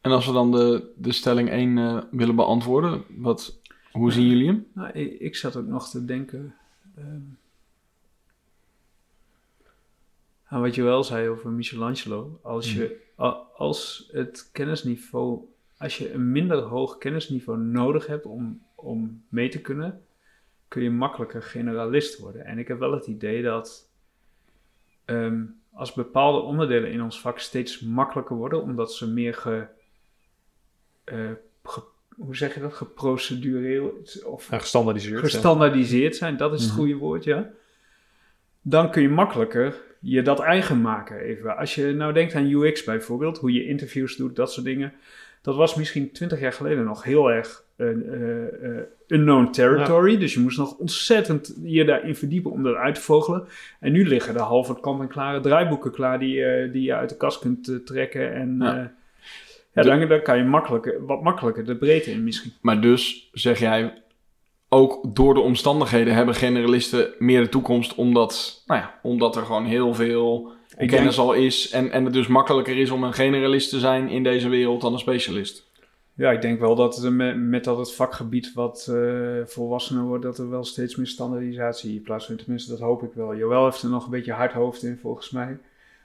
[SPEAKER 1] En als we dan de, de stelling 1 eh, willen beantwoorden, wat, hoe zien jullie hem?
[SPEAKER 2] Nou, ik, ik zat ook nog te denken ehm, aan wat je wel zei over Michelangelo. Als, je, a- als het kennisniveau, als je een minder hoog kennisniveau nodig hebt om, om mee te kunnen, kun je makkelijker generalist worden. En ik heb wel het idee dat ehm, als bepaalde onderdelen in ons vak steeds makkelijker worden, omdat ze meer ge- hoe zeg je dat, geprocedureerd of
[SPEAKER 3] ja.
[SPEAKER 2] gestandaardiseerd zijn, dat is het
[SPEAKER 1] Mhm.
[SPEAKER 2] goede woord, ja. Dan kun je makkelijker je dat eigen maken even. Als je nou denkt aan UX bijvoorbeeld, hoe je interviews doet, dat soort dingen. Dat was misschien twintig jaar geleden nog heel erg een eh, eh, unknown territory. Dus je moest nog ontzettend je daarin verdiepen om dat uit te vogelen. En nu liggen er halve kant-en-klare draaiboeken klaar die, eh, die je uit de kast kunt eh, trekken. En
[SPEAKER 1] Ja.
[SPEAKER 2] ja, ja dan, dan kan je makkelijker, wat makkelijker de breedte in misschien.
[SPEAKER 1] Maar dus zeg jij, ook door de omstandigheden hebben generalisten meer de toekomst, omdat, nou ja, omdat er gewoon heel veel
[SPEAKER 2] Ik
[SPEAKER 1] kennis al is en, en het dus makkelijker is om een generalist te zijn in deze wereld dan een specialist.
[SPEAKER 2] Ja, ik denk wel dat het met, met dat het vakgebied wat eh, volwassener wordt, dat er wel steeds meer standaardisatie plaatsvindt. Tenminste, dat hoop ik wel. Joël heeft er nog een beetje hard hoofd in, volgens mij.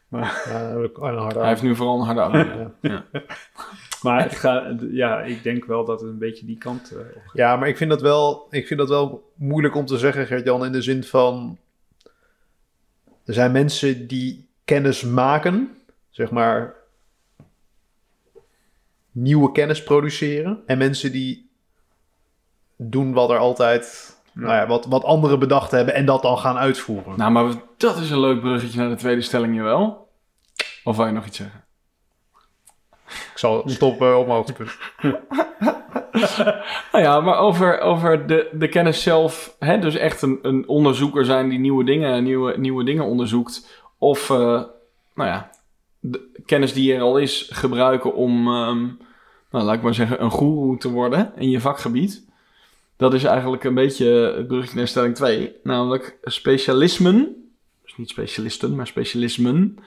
[SPEAKER 3] Ja, harde
[SPEAKER 1] Hij heeft nu vooral een harde auto.
[SPEAKER 3] Ja.
[SPEAKER 2] Maar het gaat, ja, ik denk wel dat het een beetje die kant eh, op gaat.
[SPEAKER 3] Ja, maar ik vind dat wel, ik vind dat wel moeilijk om te zeggen, Gert-Jan, in de zin van... Er zijn mensen die kennis maken, zeg maar... Nieuwe kennis produceren. En mensen die doen wat er altijd... Nou ja, wat, wat anderen bedacht hebben en dat dan gaan uitvoeren.
[SPEAKER 1] Nou, maar dat is een leuk bruggetje naar de tweede stelling, wel. Of wil je nog iets zeggen?
[SPEAKER 3] Ik zal stoppen op mijn hoogtepunt.
[SPEAKER 1] Nou ja, maar over, over de, de kennis zelf. Hè, dus echt een, een onderzoeker zijn die nieuwe dingen, nieuwe, nieuwe dingen onderzoekt. Of, eh, nou ja, de kennis die er al is gebruiken om, ehm, nou, laat ik maar zeggen, een goeroe te worden in je vakgebied. Dat is eigenlijk een beetje het bruggetje naar stelling 2. Namelijk specialismen, dus niet specialisten, maar specialismen,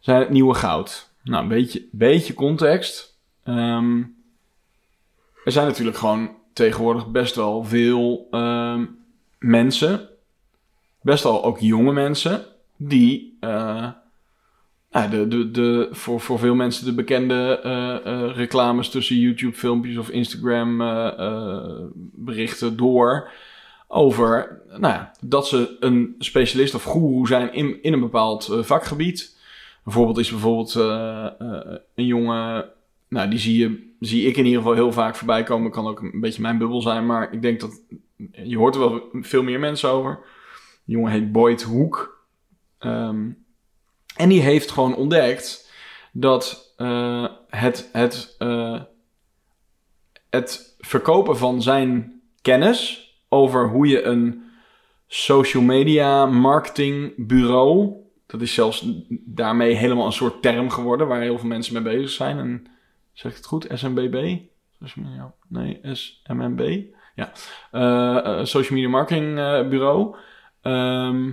[SPEAKER 1] zijn het nieuwe goud. Nou, een beetje, beetje context. Ehm, er zijn natuurlijk gewoon tegenwoordig best wel veel ehm, mensen, best wel ook jonge mensen, die ja, de, de, de, voor, voor veel mensen de bekende eh, eh, reclames tussen YouTube-filmpjes of Instagram-berichten door. Over nou ja, dat ze een specialist of goeroe zijn in, in een bepaald vakgebied. Een voorbeeld is bijvoorbeeld een jongen nou, die zie, je, zie ik in ieder geval heel vaak voorbij komen. Kan ook een beetje mijn bubbel zijn, maar ik denk dat je hoort er wel veel meer mensen over. Die jongen heet Boyd Hoek. Ehm, en die heeft gewoon ontdekt dat eh, het, het, eh, het verkopen van zijn kennis over hoe je een social media marketing bureau, dat is zelfs daarmee helemaal een soort term geworden waar heel veel mensen mee bezig zijn. En Zeg ik het goed? SMBB? Nee, SMMB. Ja. Eh, Social Media Marketing Bureau. Ehm,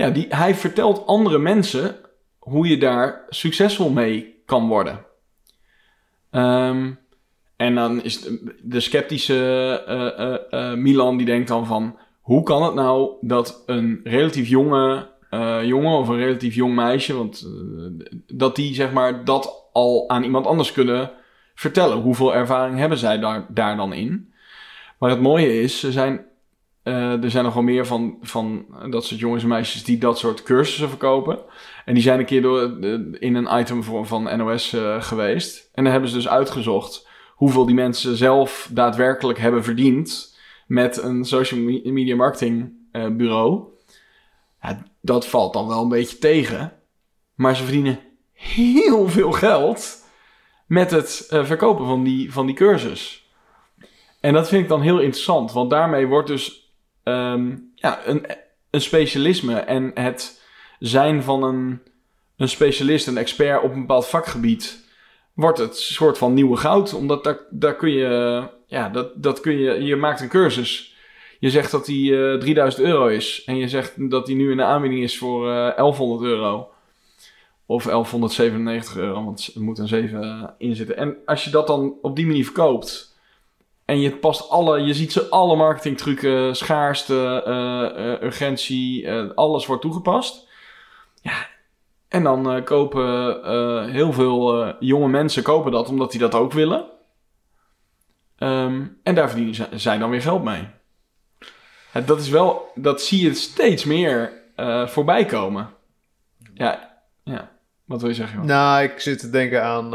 [SPEAKER 1] ja, die, hij vertelt andere mensen hoe je daar succesvol mee kan worden. Ehm, en dan is de, sceptische eh, eh, eh, Milan die denkt dan van... Hoe kan het nou dat een relatief jonge jongen of een relatief jong meisje... Want, dat die zeg maar dat al aan iemand anders kunnen vertellen. Hoeveel ervaring hebben zij daar, daar dan in? Maar het mooie is, er zijn, eh, er zijn nog wel meer van, van dat soort jongens en meisjes die dat soort cursussen verkopen. En die zijn een keer door, eh, in een item voor, van NOS eh, geweest. En dan hebben ze dus uitgezocht hoeveel die mensen zelf daadwerkelijk hebben verdiend met een social me- media marketing bureau. Dat valt dan wel een beetje tegen. Maar ze verdienen heel veel geld met het verkopen van die, van die cursus. En dat vind ik dan heel interessant, want daarmee wordt dus ehm, ja, een, een specialisme en het zijn van een, een specialist, een expert op een bepaald vakgebied, wordt het soort van nieuwe goud. Omdat daar, daar kun je, ja, dat, dat kun je, je maakt een cursus. Je zegt dat die eh 3000 euro is en je zegt dat die nu in de aanbieding is voor eh 1100 euro. Of 1197 euro, want er moet een 7 in zitten. En als je dat dan op die manier verkoopt. En je past alle, je ziet ze alle marketingtrucken, schaarste, eh, eh, urgentie, eh, alles wordt toegepast. Ja, en dan kopen heel veel jonge mensen kopen dat omdat die dat ook willen. Ehm, en daar verdienen zij dan weer geld mee. Dat is wel, dat zie je steeds meer voorbij komen. Ja, ja. Wat wil je zeggen?
[SPEAKER 3] Nou, ik zit te denken aan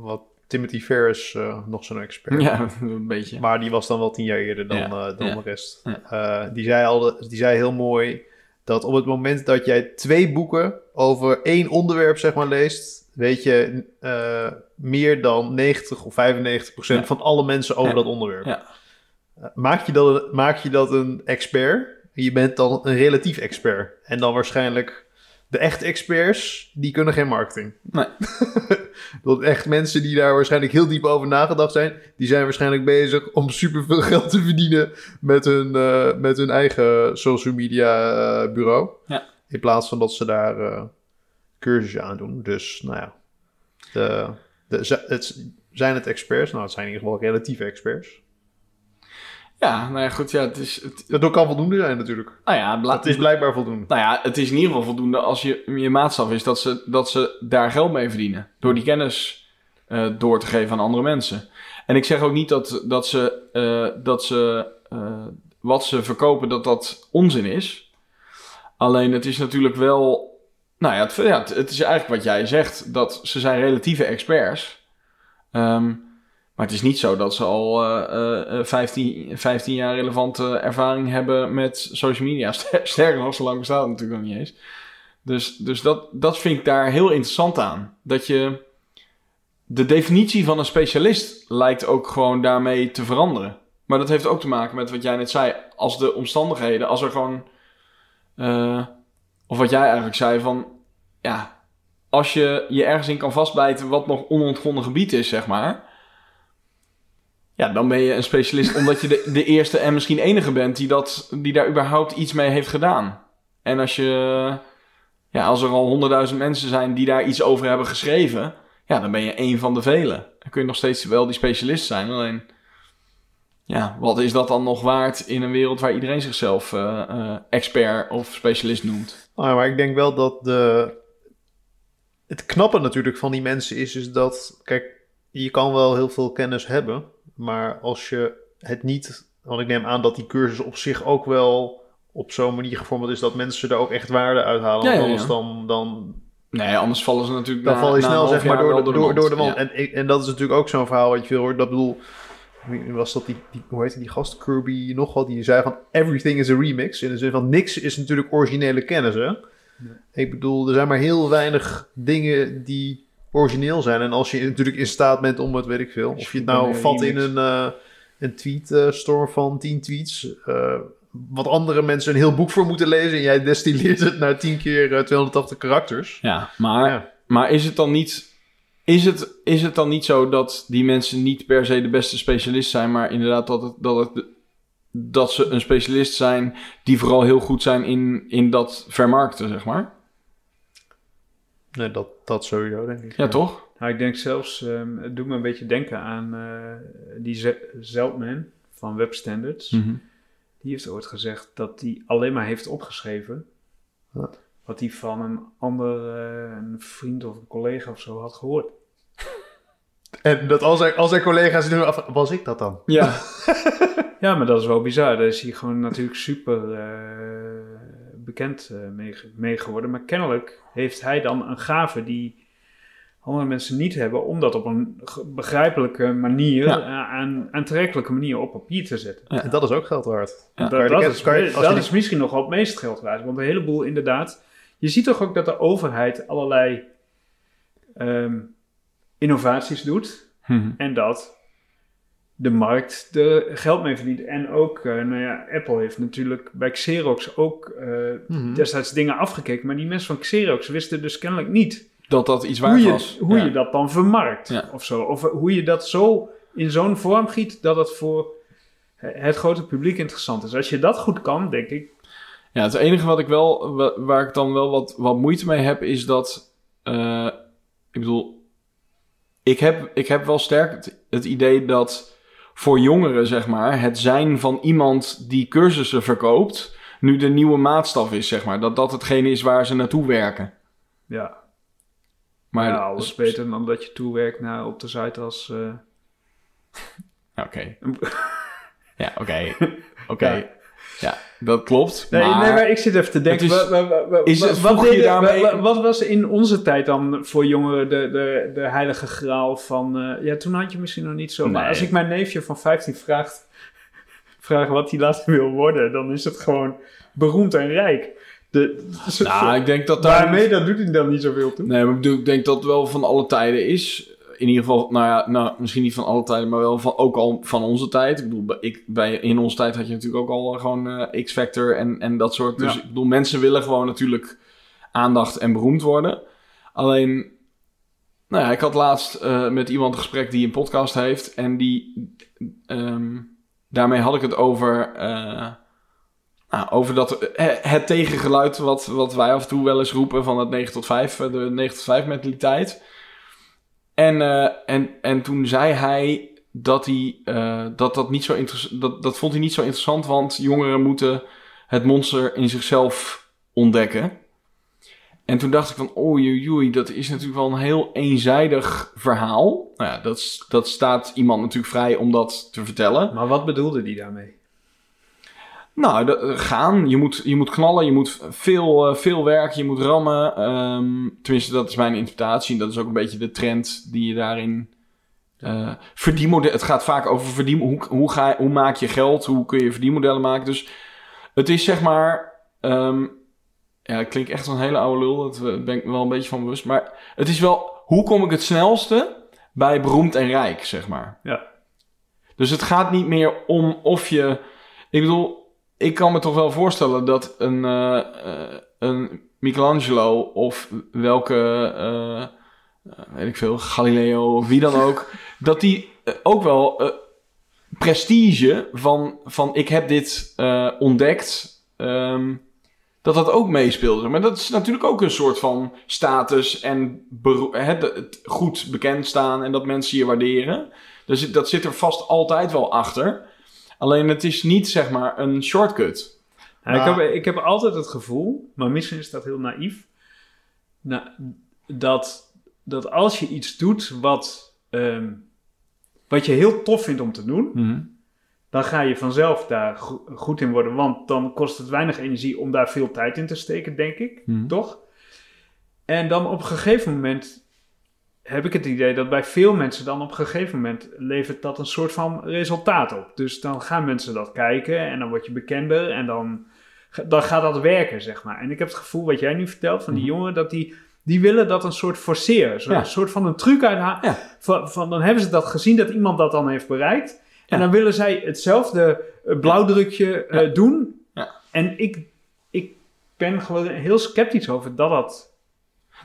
[SPEAKER 3] wat Timothy Ferris uh, nog zo'n expert.
[SPEAKER 1] Ja, een beetje.
[SPEAKER 3] Maar die was dan wel tien jaar eerder dan,
[SPEAKER 1] ja.
[SPEAKER 3] de rest. Uh, die, zei al, die zei heel mooi dat op het moment dat jij twee boeken over één onderwerp zeg maar, leest, weet je uh, meer dan 90 of 95 procent
[SPEAKER 1] Ja.
[SPEAKER 3] van alle mensen over
[SPEAKER 1] Ja.
[SPEAKER 3] dat onderwerp.
[SPEAKER 1] Ja.
[SPEAKER 3] Uh, maak, je dat, maak je dat een expert? Je bent dan een relatief expert. En dan waarschijnlijk de echte experts, die kunnen geen marketing.
[SPEAKER 1] Nee.
[SPEAKER 3] dat echt mensen die daar waarschijnlijk heel diep over nagedacht zijn, die zijn waarschijnlijk bezig om superveel geld te verdienen met hun, uh, met hun eigen social media uh, bureau.
[SPEAKER 1] Ja.
[SPEAKER 3] In plaats van dat ze daar uh, cursussen aan doen. Dus, nou ja. De, de, het, zijn het experts? Nou, het zijn in ieder geval relatieve experts.
[SPEAKER 1] Ja, nou ja, goed, ja, het is... Het,
[SPEAKER 3] Dat kan voldoende zijn natuurlijk.
[SPEAKER 1] nou ja, bla-
[SPEAKER 3] Het is blijkbaar voldoende.
[SPEAKER 1] Nou ja, het is in ieder geval voldoende als je, je maatstaf is dat ze, dat ze daar geld mee verdienen. Door die kennis eh, door te geven aan andere mensen. En ik zeg ook niet dat, dat ze, eh, dat ze eh, wat ze verkopen, dat dat onzin is. Alleen het is natuurlijk wel. Nou ja, het, ja, het, het is eigenlijk wat jij zegt, dat ze zijn relatieve experts. Ehm, maar het is niet zo dat ze al eh, eh, 15, 15 jaar relevante ervaring hebben met social media. Sterker nog, zo lang bestaat het natuurlijk nog niet eens. Dus, dus dat, dat vind ik daar heel interessant aan. Dat je. De definitie van een specialist lijkt ook gewoon daarmee te veranderen. Maar dat heeft ook te maken met wat jij net zei. Als de omstandigheden, als er gewoon. eh, of wat jij eigenlijk zei van. Ja, als je je ergens in kan vastbijten wat nog onontgonnen gebied is, zeg maar. Ja, dan ben je een specialist omdat je de, de eerste en misschien enige bent die, dat, die daar überhaupt iets mee heeft gedaan. En als je. Ja, als er al honderdduizend mensen zijn die daar iets over hebben geschreven. Ja, dan ben je één van de velen. Dan kun je nog steeds wel die specialist zijn. Alleen. Ja, wat is dat dan nog waard in een wereld waar iedereen zichzelf eh, eh, expert of specialist noemt?
[SPEAKER 3] Ah, ja, maar ik denk wel dat de... Het knappe natuurlijk van die mensen is, is dat... Kijk, je kan wel heel veel kennis hebben, maar als je het niet... Want ik neem aan dat die cursus op zich ook wel op zo'n manier gevormd is dat mensen er ook echt waarde uithalen.
[SPEAKER 1] Ja, ja,
[SPEAKER 3] anders dan, dan,
[SPEAKER 1] Nee, anders vallen ze natuurlijk
[SPEAKER 3] dan
[SPEAKER 1] na-
[SPEAKER 3] val je snel zeg maar door de, door, door de wand.
[SPEAKER 1] Ja.
[SPEAKER 3] En, en dat is natuurlijk ook zo'n verhaal wat je veel hoort. Dat bedoel, was dat die, die hoe heet die gast? Kirby nog wat, die zei van everything is a remix. In de zin van niks is natuurlijk originele kennis, hè? Ik bedoel, er zijn maar heel weinig dingen die origineel zijn. En als je natuurlijk in staat bent om het, weet ik veel, of je het nou vat in een, eh een tweetstorm van 10 tweets, eh, wat andere mensen een heel boek voor moeten lezen en jij destilleert het naar 10 keer eh, 280 karakters.
[SPEAKER 1] Ja, maar,
[SPEAKER 3] Ja.
[SPEAKER 1] maar is het dan niet. Is het, is het dan niet zo dat die mensen niet per se de beste specialist zijn, maar inderdaad dat, het, dat, het, dat ze een specialist zijn die vooral heel goed zijn in, in dat vermarkten, zeg maar?
[SPEAKER 3] Nee, dat, dat sowieso, denk ik.
[SPEAKER 1] Ja, toch?
[SPEAKER 2] Nou, ik denk zelfs, ehm, het doet me een beetje denken aan eh, die Ze- Zeltman van Web Standards.
[SPEAKER 1] Mhm.
[SPEAKER 2] Die heeft ooit gezegd dat hij alleen maar heeft opgeschreven
[SPEAKER 3] Ja.
[SPEAKER 2] wat hij van een ander, eh, een vriend of een collega of zo had gehoord.
[SPEAKER 3] En dat als er, als er collega's doen, af, was ik dat dan?
[SPEAKER 1] Ja.
[SPEAKER 2] Ja, maar dat is wel bizar. Daar is hij gewoon natuurlijk super eh, bekend eh, mee, ge- mee geworden. Maar kennelijk heeft hij dan een gave die andere mensen niet hebben, om dat op een begrijpelijke manier,
[SPEAKER 1] Ja.
[SPEAKER 2] eh, aan aantrekkelijke manier op papier te zetten.
[SPEAKER 1] Ja.
[SPEAKER 3] En dat is ook geld waard.
[SPEAKER 1] Ja.
[SPEAKER 2] Dat, dat, is,
[SPEAKER 3] kan je- als
[SPEAKER 2] dat
[SPEAKER 3] je die-
[SPEAKER 2] is misschien nog wel het meest geld waard. Want een heleboel inderdaad. Je ziet toch ook dat de overheid allerlei ehm, innovaties doet.
[SPEAKER 1] Mhm.
[SPEAKER 2] En dat de markt er geld mee verdient. En ook, eh, nou ja, Apple heeft natuurlijk bij Xerox ook eh,
[SPEAKER 3] Mhm.
[SPEAKER 2] destijds dingen afgekeken. Maar die mensen van Xerox wisten dus kennelijk niet
[SPEAKER 1] Dat dat iets
[SPEAKER 2] hoe,
[SPEAKER 1] waard
[SPEAKER 2] je,
[SPEAKER 1] was.
[SPEAKER 2] hoe
[SPEAKER 1] ja.
[SPEAKER 2] je dat dan vermarkt.
[SPEAKER 1] Ja.
[SPEAKER 2] Of zo. Of hoe je dat zo in zo'n vorm giet dat het voor het grote publiek interessant is. Als je dat goed kan, denk ik.
[SPEAKER 1] Ja, het enige wat ik wel, wa- waar ik dan wel wat, wat moeite mee heb, is dat. eh, ik bedoel, ik heb, ik heb wel sterk het, het idee dat voor jongeren, zeg maar, het zijn van iemand die cursussen verkoopt, nu de nieuwe maatstaf is, zeg maar. Dat dat hetgene is waar ze naartoe werken.
[SPEAKER 2] Ja,
[SPEAKER 1] Maar
[SPEAKER 2] ja alles beter dan dat je toewerkt naar op de site als... eh,
[SPEAKER 1] Ja, Oké. ja, oké. Oké.
[SPEAKER 2] Ja.
[SPEAKER 1] Dat klopt.
[SPEAKER 2] Nee,
[SPEAKER 1] maar,
[SPEAKER 2] nee, maar ik zit even te denken.
[SPEAKER 1] Het is-
[SPEAKER 2] wa- wa- wa- wa-
[SPEAKER 1] is het-
[SPEAKER 2] wat, deden-
[SPEAKER 1] daarmee-
[SPEAKER 2] was in onze tijd dan voor jongeren de, de, de heilige graal van... eh, ja, toen had je misschien nog niet zo. Maar als ik mijn neefje van 15 vraag, vraag wat hij later wil worden... dan is het gewoon beroemd en rijk. De,
[SPEAKER 1] Nou, ik denk dat daar...
[SPEAKER 2] Daarmee dat doet hij dan niet zoveel toe.
[SPEAKER 1] Nee, maar ik bedoel, ik denk dat het wel van alle tijden is. In ieder geval, nou ja, nou, misschien niet van alle tijden, maar wel van, ook al van onze tijd. Ik bedoel, ik, bij, in onze tijd had je natuurlijk ook al gewoon eh, X-Factor en, en dat soort. Dus
[SPEAKER 2] Ja.
[SPEAKER 1] ik bedoel, mensen willen gewoon natuurlijk aandacht en beroemd worden. Alleen, nou ja, ik had laatst eh, met iemand een gesprek die een podcast heeft. En die, ehm, daarmee had ik het over, eh, nou, over dat, eh, het tegengeluid wat, wat wij af en toe wel eens roepen van het 9 tot 5, eh, de 9 tot 5 mentaliteit. En, eh, en, en toen zei hij dat hij eh, dat, dat niet zo interessant, dat, dat vond hij niet zo interessant, want jongeren moeten het monster in zichzelf ontdekken. En toen dacht ik van, oei, oei, dat is natuurlijk wel een heel eenzijdig verhaal. Nou ja, dat, dat staat iemand natuurlijk vrij om dat te vertellen.
[SPEAKER 2] Maar wat bedoelde hij daarmee?
[SPEAKER 1] Nou, de- eh, gaan. Je moet, je moet knallen, je moet veel, eh, veel werken, je moet rammen. Ehm, tenminste, dat is mijn interpretatie. En dat is ook een beetje de trend die je daarin... eh verdienmodel, het gaat vaak over verdien, hoe, hoe, ga, hoe maak je geld, hoe kun je verdienmodellen maken. Dus het is zeg maar... ehm, ja, ik klink echt als een hele oude lul, dat ben ik wel een beetje van bewust. Maar het is wel, hoe kom ik het snelste bij beroemd en rijk, zeg maar.
[SPEAKER 2] Ja.
[SPEAKER 1] Dus het gaat niet meer om of je... Ik bedoel, ik kan me toch wel voorstellen dat een, eh, eh, een Michelangelo of welke, eh, weet ik veel, Galileo of wie dan ook, dat die ook wel prestige van, van ik heb dit ontdekt, ehm, dat dat ook meespeelde. Maar dat is natuurlijk ook een soort van status en het goed bekend staan en dat mensen je waarderen. Dus dat zit er vast altijd wel achter. Alleen het is niet zeg maar een shortcut.
[SPEAKER 2] Nou, ik, heb, ik heb altijd het gevoel, maar misschien is dat heel naïef, nou, dat, dat als je iets doet wat, ehm, wat je heel tof vindt om te doen, dan ga je vanzelf daar go- goed in worden. Want dan kost het weinig energie om daar veel tijd in te steken, denk ik.
[SPEAKER 1] Mhm.
[SPEAKER 2] Toch? En dan op een gegeven moment heb ik het idee dat bij veel mensen dan op een gegeven moment levert dat een soort van resultaat op. Dus dan gaan mensen dat kijken en dan word je bekender en dan, dan gaat dat werken, zeg maar. En ik heb het gevoel, wat jij nu vertelt van die
[SPEAKER 1] Mhm.
[SPEAKER 2] jongeren, dat die, die willen dat een soort forceren. Zo,
[SPEAKER 1] Ja.
[SPEAKER 2] Een soort van een truc uithalen.
[SPEAKER 1] Ja.
[SPEAKER 2] Van, van, dan hebben ze dat gezien dat iemand dat dan heeft bereikt. En dan willen zij hetzelfde eh, blauwdrukje eh, doen.
[SPEAKER 1] Ja.
[SPEAKER 2] En ik, ik ben gewoon heel sceptisch over dat dat.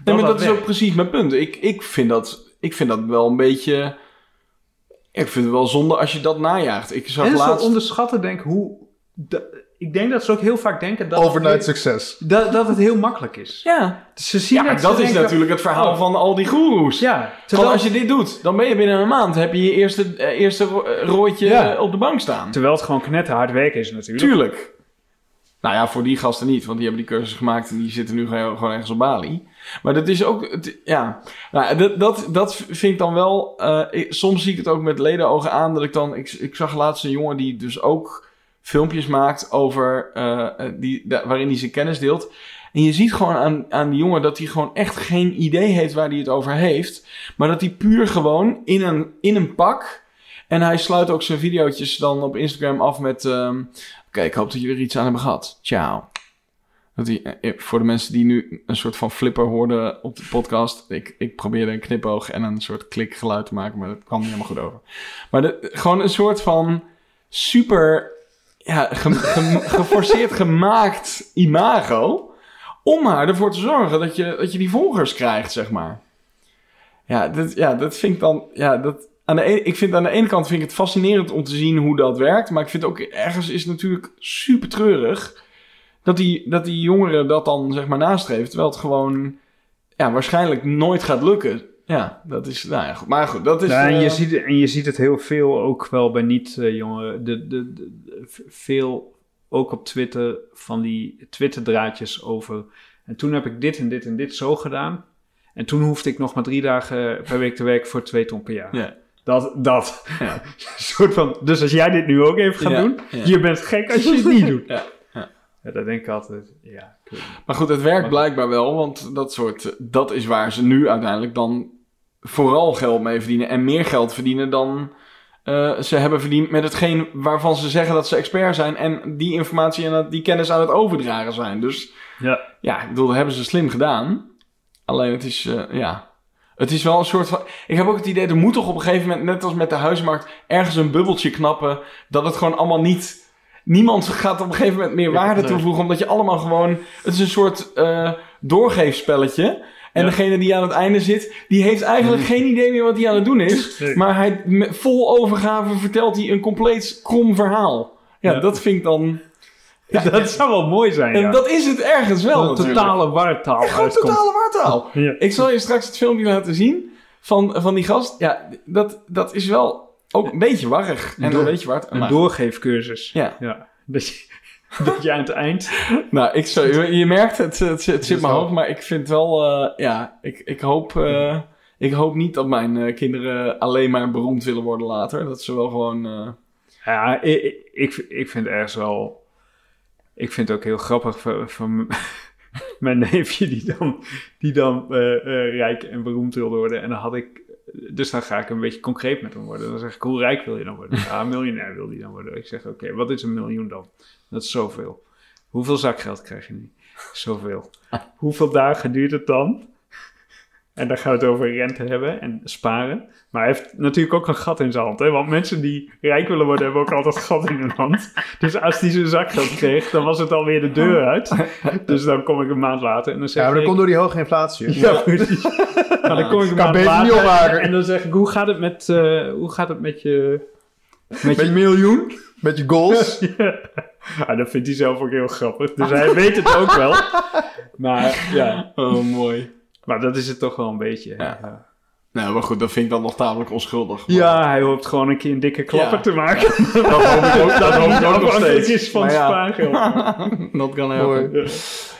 [SPEAKER 1] Nee, maar dat is ook precies mijn punt. Ik, ik, vind dat, ik vind dat wel een beetje... Ik vind het wel zonde als je dat najaagt. Ik zag
[SPEAKER 2] En
[SPEAKER 1] laatst...
[SPEAKER 2] onderschatten, denk hoe. de- ik denk dat ze ook heel vaak denken dat,
[SPEAKER 3] Overnight
[SPEAKER 2] het,
[SPEAKER 3] succes.
[SPEAKER 2] dat, dat het heel makkelijk is.
[SPEAKER 1] Ja,
[SPEAKER 2] Ze zien
[SPEAKER 1] ja dat
[SPEAKER 2] ze
[SPEAKER 1] is natuurlijk het verhaal
[SPEAKER 2] oh.
[SPEAKER 1] van al die goeroes.
[SPEAKER 2] Ja,
[SPEAKER 1] Terwijl als je dit doet, dan ben je binnen een maand... heb je je eerste, eh, eerste eh, rooitje
[SPEAKER 2] Ja.
[SPEAKER 1] eh, op de bank staan.
[SPEAKER 2] terwijl het gewoon knetterhard werken is natuurlijk.
[SPEAKER 1] Tuurlijk. Nou ja, voor die gasten niet, want die hebben die cursus gemaakt en die zitten nu gewoon gewoon ergens op Bali. Maar dat is ook, het- ja, nou, dat, dat, dat vind ik dan wel, eh, soms zie ik het ook met ledenogen aan dat ik dan, ik, ik zag laatst een jongen die dus ook filmpjes maakt over, eh, eh, die, waarin hij zijn kennis deelt. En je ziet gewoon aan, aan die jongen dat hij gewoon echt geen idee heeft waar hij het over heeft. Maar dat hij puur gewoon in een, in een pak. En hij sluit ook zijn videootjes dan op Instagram af met... ehm, Oké, ik hoop dat jullie er iets aan hebben gehad. Ciao. Hij, eh, voor de mensen die nu een soort van flipper hoorden op de podcast. Ik, ik probeerde een knipoog en een soort klikgeluid te maken, maar dat kwam niet helemaal goed over. Maar gewoon een soort van super ja, ge- ge- geforceerd gemaakt imago. Om maar ervoor te zorgen dat je, dat je die volgers krijgt, zeg maar. Ja, dat, ja, dat vind ik dan. Ja, dat, aan de ik vind aan de ene kant vind ik het fascinerend om te zien hoe dat werkt. Maar ik vind ook ergens is natuurlijk super treurig. Dat die, dat die jongeren dat dan zeg maar nastreven. Terwijl het gewoon ja, waarschijnlijk nooit gaat lukken. Ja, dat is. Nou ja, goed. Maar goed, dat is.
[SPEAKER 2] Ja, en, je
[SPEAKER 1] eh,
[SPEAKER 2] ziet, en je ziet het heel veel ook wel bij niet-jongeren. de, de, de, de- veel ook op Twitter van die Twitter-draadjes over. En toen heb ik dit en dit en dit zo gedaan. En toen hoefde ik nog maar drie dagen per week te werken voor twee ton per jaar.
[SPEAKER 1] Ja.
[SPEAKER 2] Dat, dat.
[SPEAKER 1] Ja.
[SPEAKER 2] Soort van, dus als jij dit nu ook even gaat doen, je bent gek als je het niet doet.
[SPEAKER 1] Ja,
[SPEAKER 2] dat denk ik altijd, ja.
[SPEAKER 1] Maar goed, het werkt
[SPEAKER 2] Maar-
[SPEAKER 1] blijkbaar wel, want dat soort, dat is waar ze nu uiteindelijk dan vooral geld mee verdienen en meer geld verdienen dan eh, ze hebben verdiend met hetgeen waarvan ze zeggen dat ze expert zijn en die informatie en die kennis aan het overdragen zijn. Dus
[SPEAKER 2] Ja.
[SPEAKER 1] ja, ik bedoel, dat hebben ze slim gedaan. Alleen het is, eh, ja, het is wel een soort van. Ik heb ook het idee, er moet toch op een gegeven moment, net als met de huismarkt, ergens een bubbeltje knappen. Dat het gewoon allemaal niet. Niemand gaat op een gegeven moment meer waarde
[SPEAKER 3] nee.
[SPEAKER 1] toevoegen, omdat je allemaal gewoon. Het is een soort eh, doorgeefspelletje. En
[SPEAKER 2] Ja.
[SPEAKER 1] degene die aan het einde zit, die heeft eigenlijk geen idee meer wat hij aan het doen is.
[SPEAKER 2] Nee.
[SPEAKER 1] Maar hij, vol overgave vertelt hij een compleet krom verhaal. Ja,
[SPEAKER 2] Ja.
[SPEAKER 1] dat vind ik dan. Ja,
[SPEAKER 2] dat zou wel mooi zijn,
[SPEAKER 1] en dat is het ergens wel.
[SPEAKER 2] een totale wartaal
[SPEAKER 1] Gewoon totale wartaal. Ik zal je straks het filmpje laten zien van, van die gast. Ja, dat, dat is wel ook een beetje warrig. En een beetje wat.
[SPEAKER 2] Een doorgeefcursus.
[SPEAKER 1] Ja.
[SPEAKER 2] ja. Dat, je, dat je aan het eind...
[SPEAKER 1] nou, ik zou, je, je merkt het, het, het zit
[SPEAKER 3] wel-
[SPEAKER 1] hoofd, maar ik vind wel, eh, ja, ik, ik hoop, eh, ik hoop niet dat mijn eh, kinderen alleen maar beroemd willen worden later. Dat ze wel gewoon, eh,
[SPEAKER 2] Ja, ik, ik- vind het ergens wel... Ik vind het ook heel grappig van, mijn neefje die dan, die dan eh, eh, rijk en beroemd wilde worden. En dan had ik... Dus dan ga ik een beetje concreet met hem worden. Dan zeg ik, hoe rijk wil je dan worden? Ja, miljonair wil hij dan worden. Ik zeg, oké, wat is een miljoen dan? Dat is zoveel. Hoeveel zakgeld krijg je nu? Zoveel. Hoeveel dagen duurt het dan? En dan gaan we het over rente hebben en sparen. Maar hij heeft natuurlijk ook een gat in zijn hand. Hè? Want mensen die rijk willen worden, hebben ook altijd een gat in hun hand. Dus als hij zijn zakgeld kreeg, dan was het alweer de deur uit. Dus dan kom ik een maand later en dan zeg
[SPEAKER 3] Ja, maar dat
[SPEAKER 2] ik...
[SPEAKER 3] komt door die hoge inflatie.
[SPEAKER 2] Ja, precies. Maar dan kom ik een
[SPEAKER 3] Kan
[SPEAKER 2] maand later
[SPEAKER 3] opmaken.
[SPEAKER 2] en dan zeg ik, hoe gaat het met, eh, hoe gaat het met je... Met
[SPEAKER 3] Met
[SPEAKER 2] je
[SPEAKER 3] je miljoen, met je goals.
[SPEAKER 2] ja. Ja, dat vindt hij zelf ook heel grappig. Dus hij weet het ook wel. Maar ja,
[SPEAKER 1] oh mooi.
[SPEAKER 2] Maar dat is het toch wel een beetje.
[SPEAKER 1] Ja.
[SPEAKER 2] Ja,
[SPEAKER 1] Nou, maar goed, dat vind ik dan nog tamelijk onschuldig. Maar-
[SPEAKER 2] Ja, hij hoopt gewoon een keer een dikke klapper
[SPEAKER 1] Ja.
[SPEAKER 2] te maken.
[SPEAKER 1] dat hoop ik ook, dat hoop ik ook nog steeds.
[SPEAKER 2] is van
[SPEAKER 1] ja.
[SPEAKER 2] spaargeld.
[SPEAKER 1] dat kan helpen.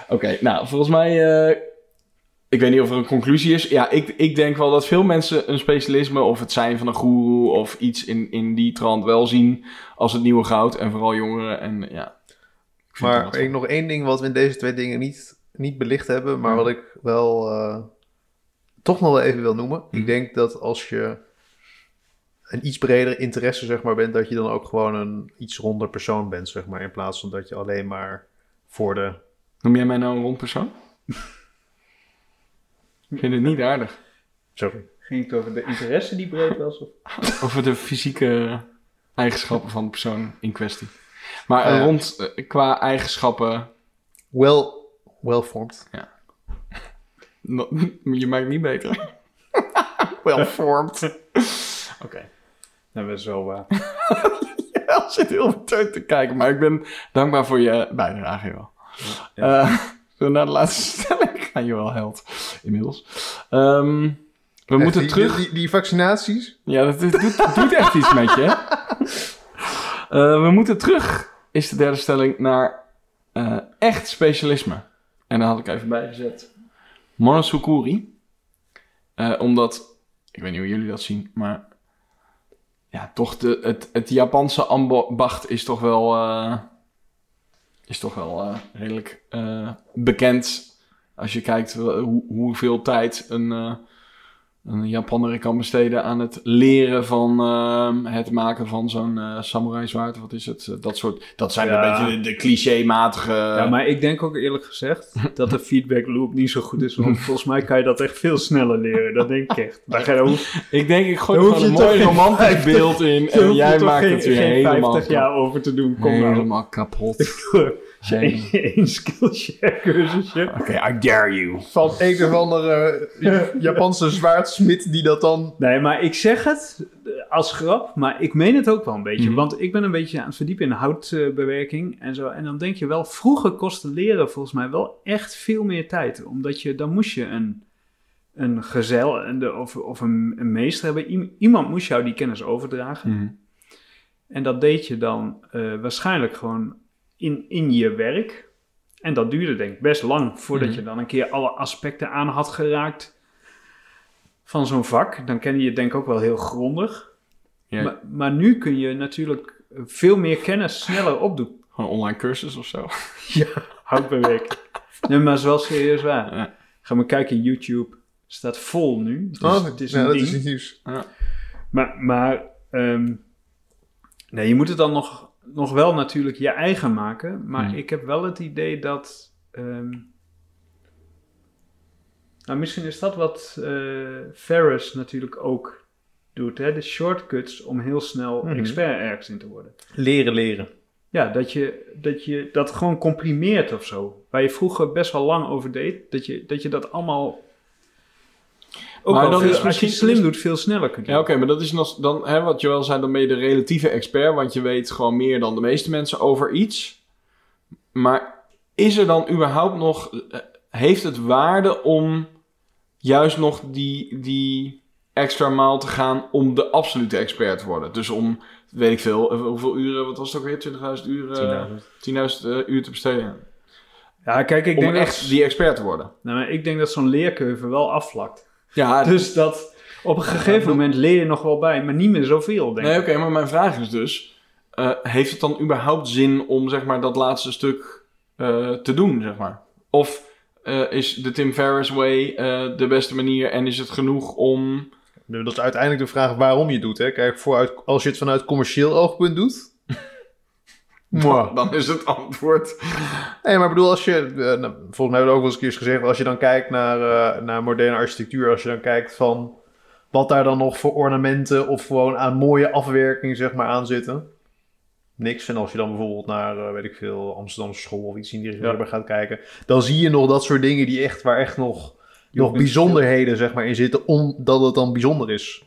[SPEAKER 1] Oké, nou, volgens mij... eh, ik weet niet of er een conclusie is. Ja, ik, ik denk wel dat veel mensen een specialisme... of het zijn van een goeroe of iets in, in die trant wel zien... als het nieuwe goud. En vooral jongeren. En ja... ik
[SPEAKER 3] Maar ik, nog één ding wat we in deze twee dingen niet, niet belicht hebben, maar
[SPEAKER 1] Ja.
[SPEAKER 3] wat ik wel eh, toch nog wel even wil noemen.
[SPEAKER 1] Mhm.
[SPEAKER 3] Ik denk dat als je een iets breder interesse zeg maar, bent, dat je dan ook gewoon een iets ronder persoon bent, zeg maar, in plaats van dat je alleen maar voor de...
[SPEAKER 1] Noem jij mij nou een rond persoon? ik vind het niet aardig.
[SPEAKER 3] Sorry.
[SPEAKER 2] Ging het over de interesse die breed was? Of?
[SPEAKER 1] Over de fysieke eigenschappen van de persoon in kwestie. Maar een
[SPEAKER 3] ja.
[SPEAKER 1] rond eh, qua eigenschappen...
[SPEAKER 3] Well, well formed.
[SPEAKER 1] no- je maakt niet beter. well formed. Oké.
[SPEAKER 2] Dat is wel waar.
[SPEAKER 1] Ja, zit heel verteund te kijken, maar ik ben dankbaar voor je bijdrage, joh.
[SPEAKER 2] Ja.
[SPEAKER 1] Eh, zullen we naar de laatste stelling gaan? Je wel held, inmiddels. Ehm, we
[SPEAKER 3] Echt,
[SPEAKER 1] moeten
[SPEAKER 3] die,
[SPEAKER 1] terug...
[SPEAKER 3] Die, die vaccinaties?
[SPEAKER 1] Ja, dat doet, doet, doet echt iets met je? Eh, we moeten terug, is de derde stelling, naar eh, echt specialisme. En daar had ik even bijgezet. Monosukuri. Eh, omdat, ik weet niet hoe jullie dat zien, maar... Ja, toch de, het, het Japanse ambacht is toch wel... eh, is toch wel eh, redelijk bekend. Als je kijkt hoeveel tijd een... een Japanner kan besteden aan het leren van ehm, het maken van zo'n eh samurai zwaard. Wat is het? Dat soort. Dat zijn
[SPEAKER 2] Ja.
[SPEAKER 1] een beetje de, de clichématige.
[SPEAKER 2] Ja, maar ik denk ook eerlijk gezegd dat de feedback loop niet zo goed is. Want volgens mij kan je dat echt veel sneller leren. Dat denk ik echt. Daar ga je, hoef,
[SPEAKER 1] Ik denk, ik gooi gewoon een
[SPEAKER 2] je
[SPEAKER 1] mooi romantisch
[SPEAKER 2] 50
[SPEAKER 1] beeld in. En jij maakt
[SPEAKER 2] geen,
[SPEAKER 1] het weer
[SPEAKER 2] geen
[SPEAKER 1] helemaal,
[SPEAKER 2] 50 jaar over te doen. Kom nou.
[SPEAKER 1] helemaal kapot.
[SPEAKER 2] Als je één, één Skillshare cursusje.
[SPEAKER 1] Oké, I dare you.
[SPEAKER 3] Van een of andere eh, Japanse zwaardsmid die dat dan...
[SPEAKER 2] Nee, maar ik zeg het als grap, maar ik meen het ook wel een beetje.
[SPEAKER 1] Mhm.
[SPEAKER 2] Want ik ben een beetje aan het verdiepen in houtbewerking en zo. En dan denk je wel, vroeger kostte leren volgens mij wel echt veel meer tijd. Omdat je, dan moest je een, een gezel en de, of, of een, een meester hebben. Iemand moest jou die kennis overdragen.
[SPEAKER 1] Mhm.
[SPEAKER 2] En dat deed je dan eh, waarschijnlijk gewoon in, in je werk. En dat duurde denk ik best lang voordat
[SPEAKER 1] Mhm.
[SPEAKER 2] je dan een keer alle aspecten aan had geraakt van zo'n vak. Dan kende je het denk ik ook wel heel grondig.
[SPEAKER 1] Ja,
[SPEAKER 2] Maar, maar nu kun je natuurlijk veel meer kennis sneller opdoen.
[SPEAKER 1] Gewoon een online cursus of zo.
[SPEAKER 2] Ja, houtbewerking. nee, maar zoals serieus waar.
[SPEAKER 1] Ja.
[SPEAKER 2] Ga maar kijken, YouTube staat vol nu. Dus
[SPEAKER 3] Oh,
[SPEAKER 2] het is
[SPEAKER 3] ja,
[SPEAKER 2] een
[SPEAKER 3] dat
[SPEAKER 2] ding.
[SPEAKER 3] is niet nieuws.
[SPEAKER 2] Maar, maar ehm, nee, je moet het dan nog, nog wel natuurlijk je eigen maken. Maar
[SPEAKER 1] Hmm.
[SPEAKER 2] ik heb wel het idee dat... ehm, nou, misschien is dat wat eh Ferris natuurlijk ook doet. Hè? De shortcuts om heel snel
[SPEAKER 3] Mhm.
[SPEAKER 2] expert ergens in te worden.
[SPEAKER 3] Leren, leren.
[SPEAKER 2] Ja, dat je, dat je dat gewoon comprimeert of zo. Waar je vroeger best wel lang over deed. Dat je dat, je dat allemaal... Ook
[SPEAKER 1] Maar
[SPEAKER 2] al
[SPEAKER 1] dan
[SPEAKER 2] veel-
[SPEAKER 1] is
[SPEAKER 2] als je
[SPEAKER 1] misschien-
[SPEAKER 2] het slim doet, veel sneller kunt.
[SPEAKER 1] Ja, oké, maar dat is nog, dan, hè, wat Joël zei, dan ben je de relatieve expert, want je weet gewoon meer dan de meeste mensen over iets. Maar is er dan überhaupt nog, eh, heeft het waarde om juist nog die, die extra maal te gaan om de absolute expert te worden? Dus om, weet ik veel, eh, hoeveel uren, wat was het ook weer, 20.000 uur, eh, 10.000 eh, uur te besteden?
[SPEAKER 2] Ja, kijk, ik
[SPEAKER 1] om
[SPEAKER 2] denk
[SPEAKER 1] echt
[SPEAKER 2] dat,
[SPEAKER 1] die expert te worden.
[SPEAKER 2] nou, maar ik denk dat zo'n leercurve wel afvlakt.
[SPEAKER 1] Ja,
[SPEAKER 2] Dus dat op een gegeven moment leer je nog wel bij, maar niet meer zoveel, denk
[SPEAKER 1] Nee,
[SPEAKER 2] ik.
[SPEAKER 1] oké, maar mijn vraag is dus... eh, heeft het dan überhaupt zin om, zeg maar, dat laatste stuk eh, te doen, zeg maar? Of eh, is de Tim Ferriss way eh, de beste manier en is het genoeg om...
[SPEAKER 3] Dat is uiteindelijk de vraag waarom je het doet. Hè? Kijk, vooruit, als je het vanuit commercieel oogpunt doet. Mwah.
[SPEAKER 1] Dan is het antwoord...
[SPEAKER 3] Nee, maar ik bedoel, als je, eh, nou, volgens mij hebben we ook wel eens een keer gezegd, als je dan kijkt naar, eh, naar moderne architectuur, als je dan kijkt van wat daar dan nog voor ornamenten of gewoon aan mooie afwerking zeg maar aan zitten. Niks. En als je dan bijvoorbeeld naar, eh, weet ik veel, Amsterdamse school of iets in die richting
[SPEAKER 2] Ja.
[SPEAKER 3] gaat kijken, dan zie je nog dat soort dingen die echt, waar echt nog, nog bijzonderheden zeg maar in zitten, omdat het dan bijzonder is.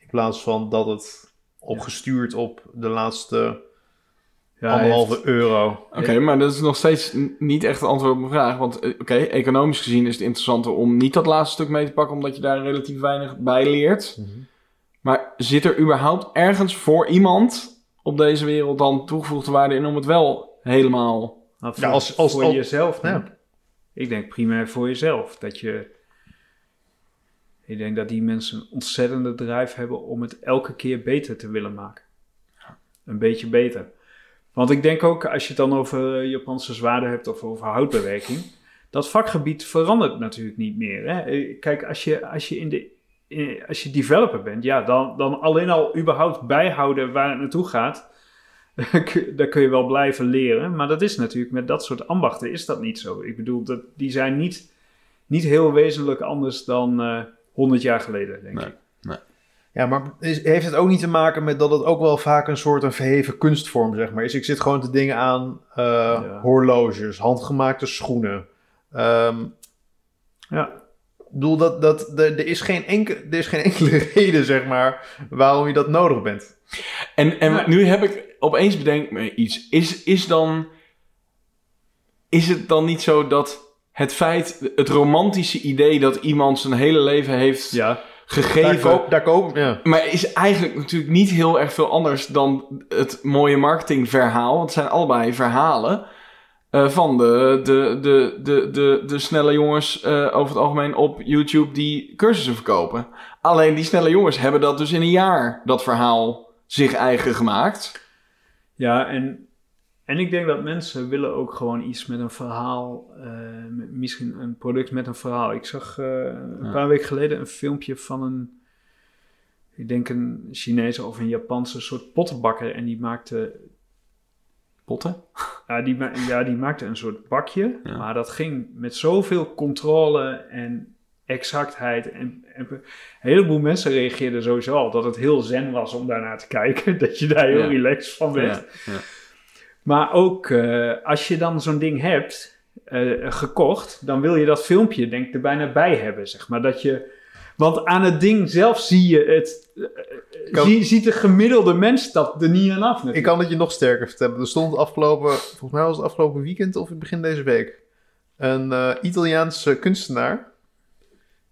[SPEAKER 3] In plaats van dat het opgestuurd op de laatste
[SPEAKER 2] Ja,
[SPEAKER 3] anderhalve
[SPEAKER 2] heeft-
[SPEAKER 3] euro.
[SPEAKER 1] Oké, maar dat is nog steeds niet echt het antwoord op mijn vraag. Want eh, oké, economisch gezien is het interessanter om niet dat laatste stuk mee te pakken... omdat je daar relatief weinig bij leert. Maar zit er überhaupt ergens voor iemand op deze wereld dan toegevoegde waarde in om het wel helemaal...
[SPEAKER 2] Nou, voor,
[SPEAKER 3] Ja, als- als-
[SPEAKER 2] voor
[SPEAKER 3] als-
[SPEAKER 2] jezelf.
[SPEAKER 3] ja.
[SPEAKER 2] denk ik. Ik denk primair voor jezelf. Dat je. Ik denk dat die mensen een ontzettende drijf hebben om het elke keer beter te willen maken. Een beetje beter. Want ik denk ook, als je het dan over Japanse zwaarden hebt of over houtbewerking, dat vakgebied verandert natuurlijk niet meer. Hè? Kijk, als je, als je in de. in- Als je developer bent, ja, dan, dan alleen al überhaupt bijhouden waar het naartoe gaat, daar kun je wel blijven leren. Maar dat is natuurlijk met dat soort ambachten is dat niet zo. Ik bedoel, dat, die zijn niet, niet heel wezenlijk anders dan eh 100 jaar geleden, denk
[SPEAKER 1] Nee.
[SPEAKER 2] ik.
[SPEAKER 3] Ja, maar is, heeft het ook niet te maken met dat het ook wel vaak een soort een verheven kunstvorm, zeg maar, is? Ik zit gewoon te dingen aan
[SPEAKER 2] Ja.
[SPEAKER 3] horloges, handgemaakte schoenen. Ehm,
[SPEAKER 2] Ja,
[SPEAKER 3] ik bedoel, dat, dat, er, er, is geen enke, er is geen enkele reden, zeg maar, waarom je dat nodig bent.
[SPEAKER 1] En, en nu heb ik opeens bedenk me iets. Is, is dan... Is het dan niet zo dat het feit... Het romantische idee dat iemand zijn hele leven heeft
[SPEAKER 2] ja.
[SPEAKER 3] Daar,
[SPEAKER 1] gegeven...
[SPEAKER 3] koop, daar koop ja.
[SPEAKER 1] Maar is eigenlijk natuurlijk niet heel erg veel anders dan het mooie marketingverhaal. Want het zijn allebei verhalen eh, van de, de, de, de, de, de snelle jongens eh, over het algemeen op YouTube die cursussen verkopen. Alleen die snelle jongens hebben dat dus in een jaar, dat verhaal, zich eigen gemaakt.
[SPEAKER 2] ja en, en ik denk dat mensen willen ook gewoon iets met een verhaal. met- misschien een product met een verhaal. Ik zag eh, een
[SPEAKER 1] Ja.
[SPEAKER 2] paar weken geleden een filmpje van een... Ik denk een Chinese of een Japanse soort pottenbakker. En die maakte
[SPEAKER 1] Potten?
[SPEAKER 2] Ja die, ma- ja, die maakte een soort bakje,
[SPEAKER 1] Ja.
[SPEAKER 2] maar dat ging met zoveel controle en exactheid. En, en een heleboel mensen reageerden sowieso al dat het heel zen was om daarnaar te kijken, dat je daar heel relaxed van werd.
[SPEAKER 1] Ja, ja.
[SPEAKER 2] Maar ook eh, als je dan zo'n ding hebt eh, gekocht, dan wil je dat filmpje denk ik er bijna bij hebben, zeg maar. Dat je, want aan het ding zelf zie je het, eh,
[SPEAKER 3] Kan-
[SPEAKER 2] zie, ziet de gemiddelde mens dat er niet aan af natuurlijk.
[SPEAKER 3] Ik kan het je nog sterker vertellen. Er stond afgelopen, volgens mij was het afgelopen weekend of begin deze week, een Italiaanse kunstenaar.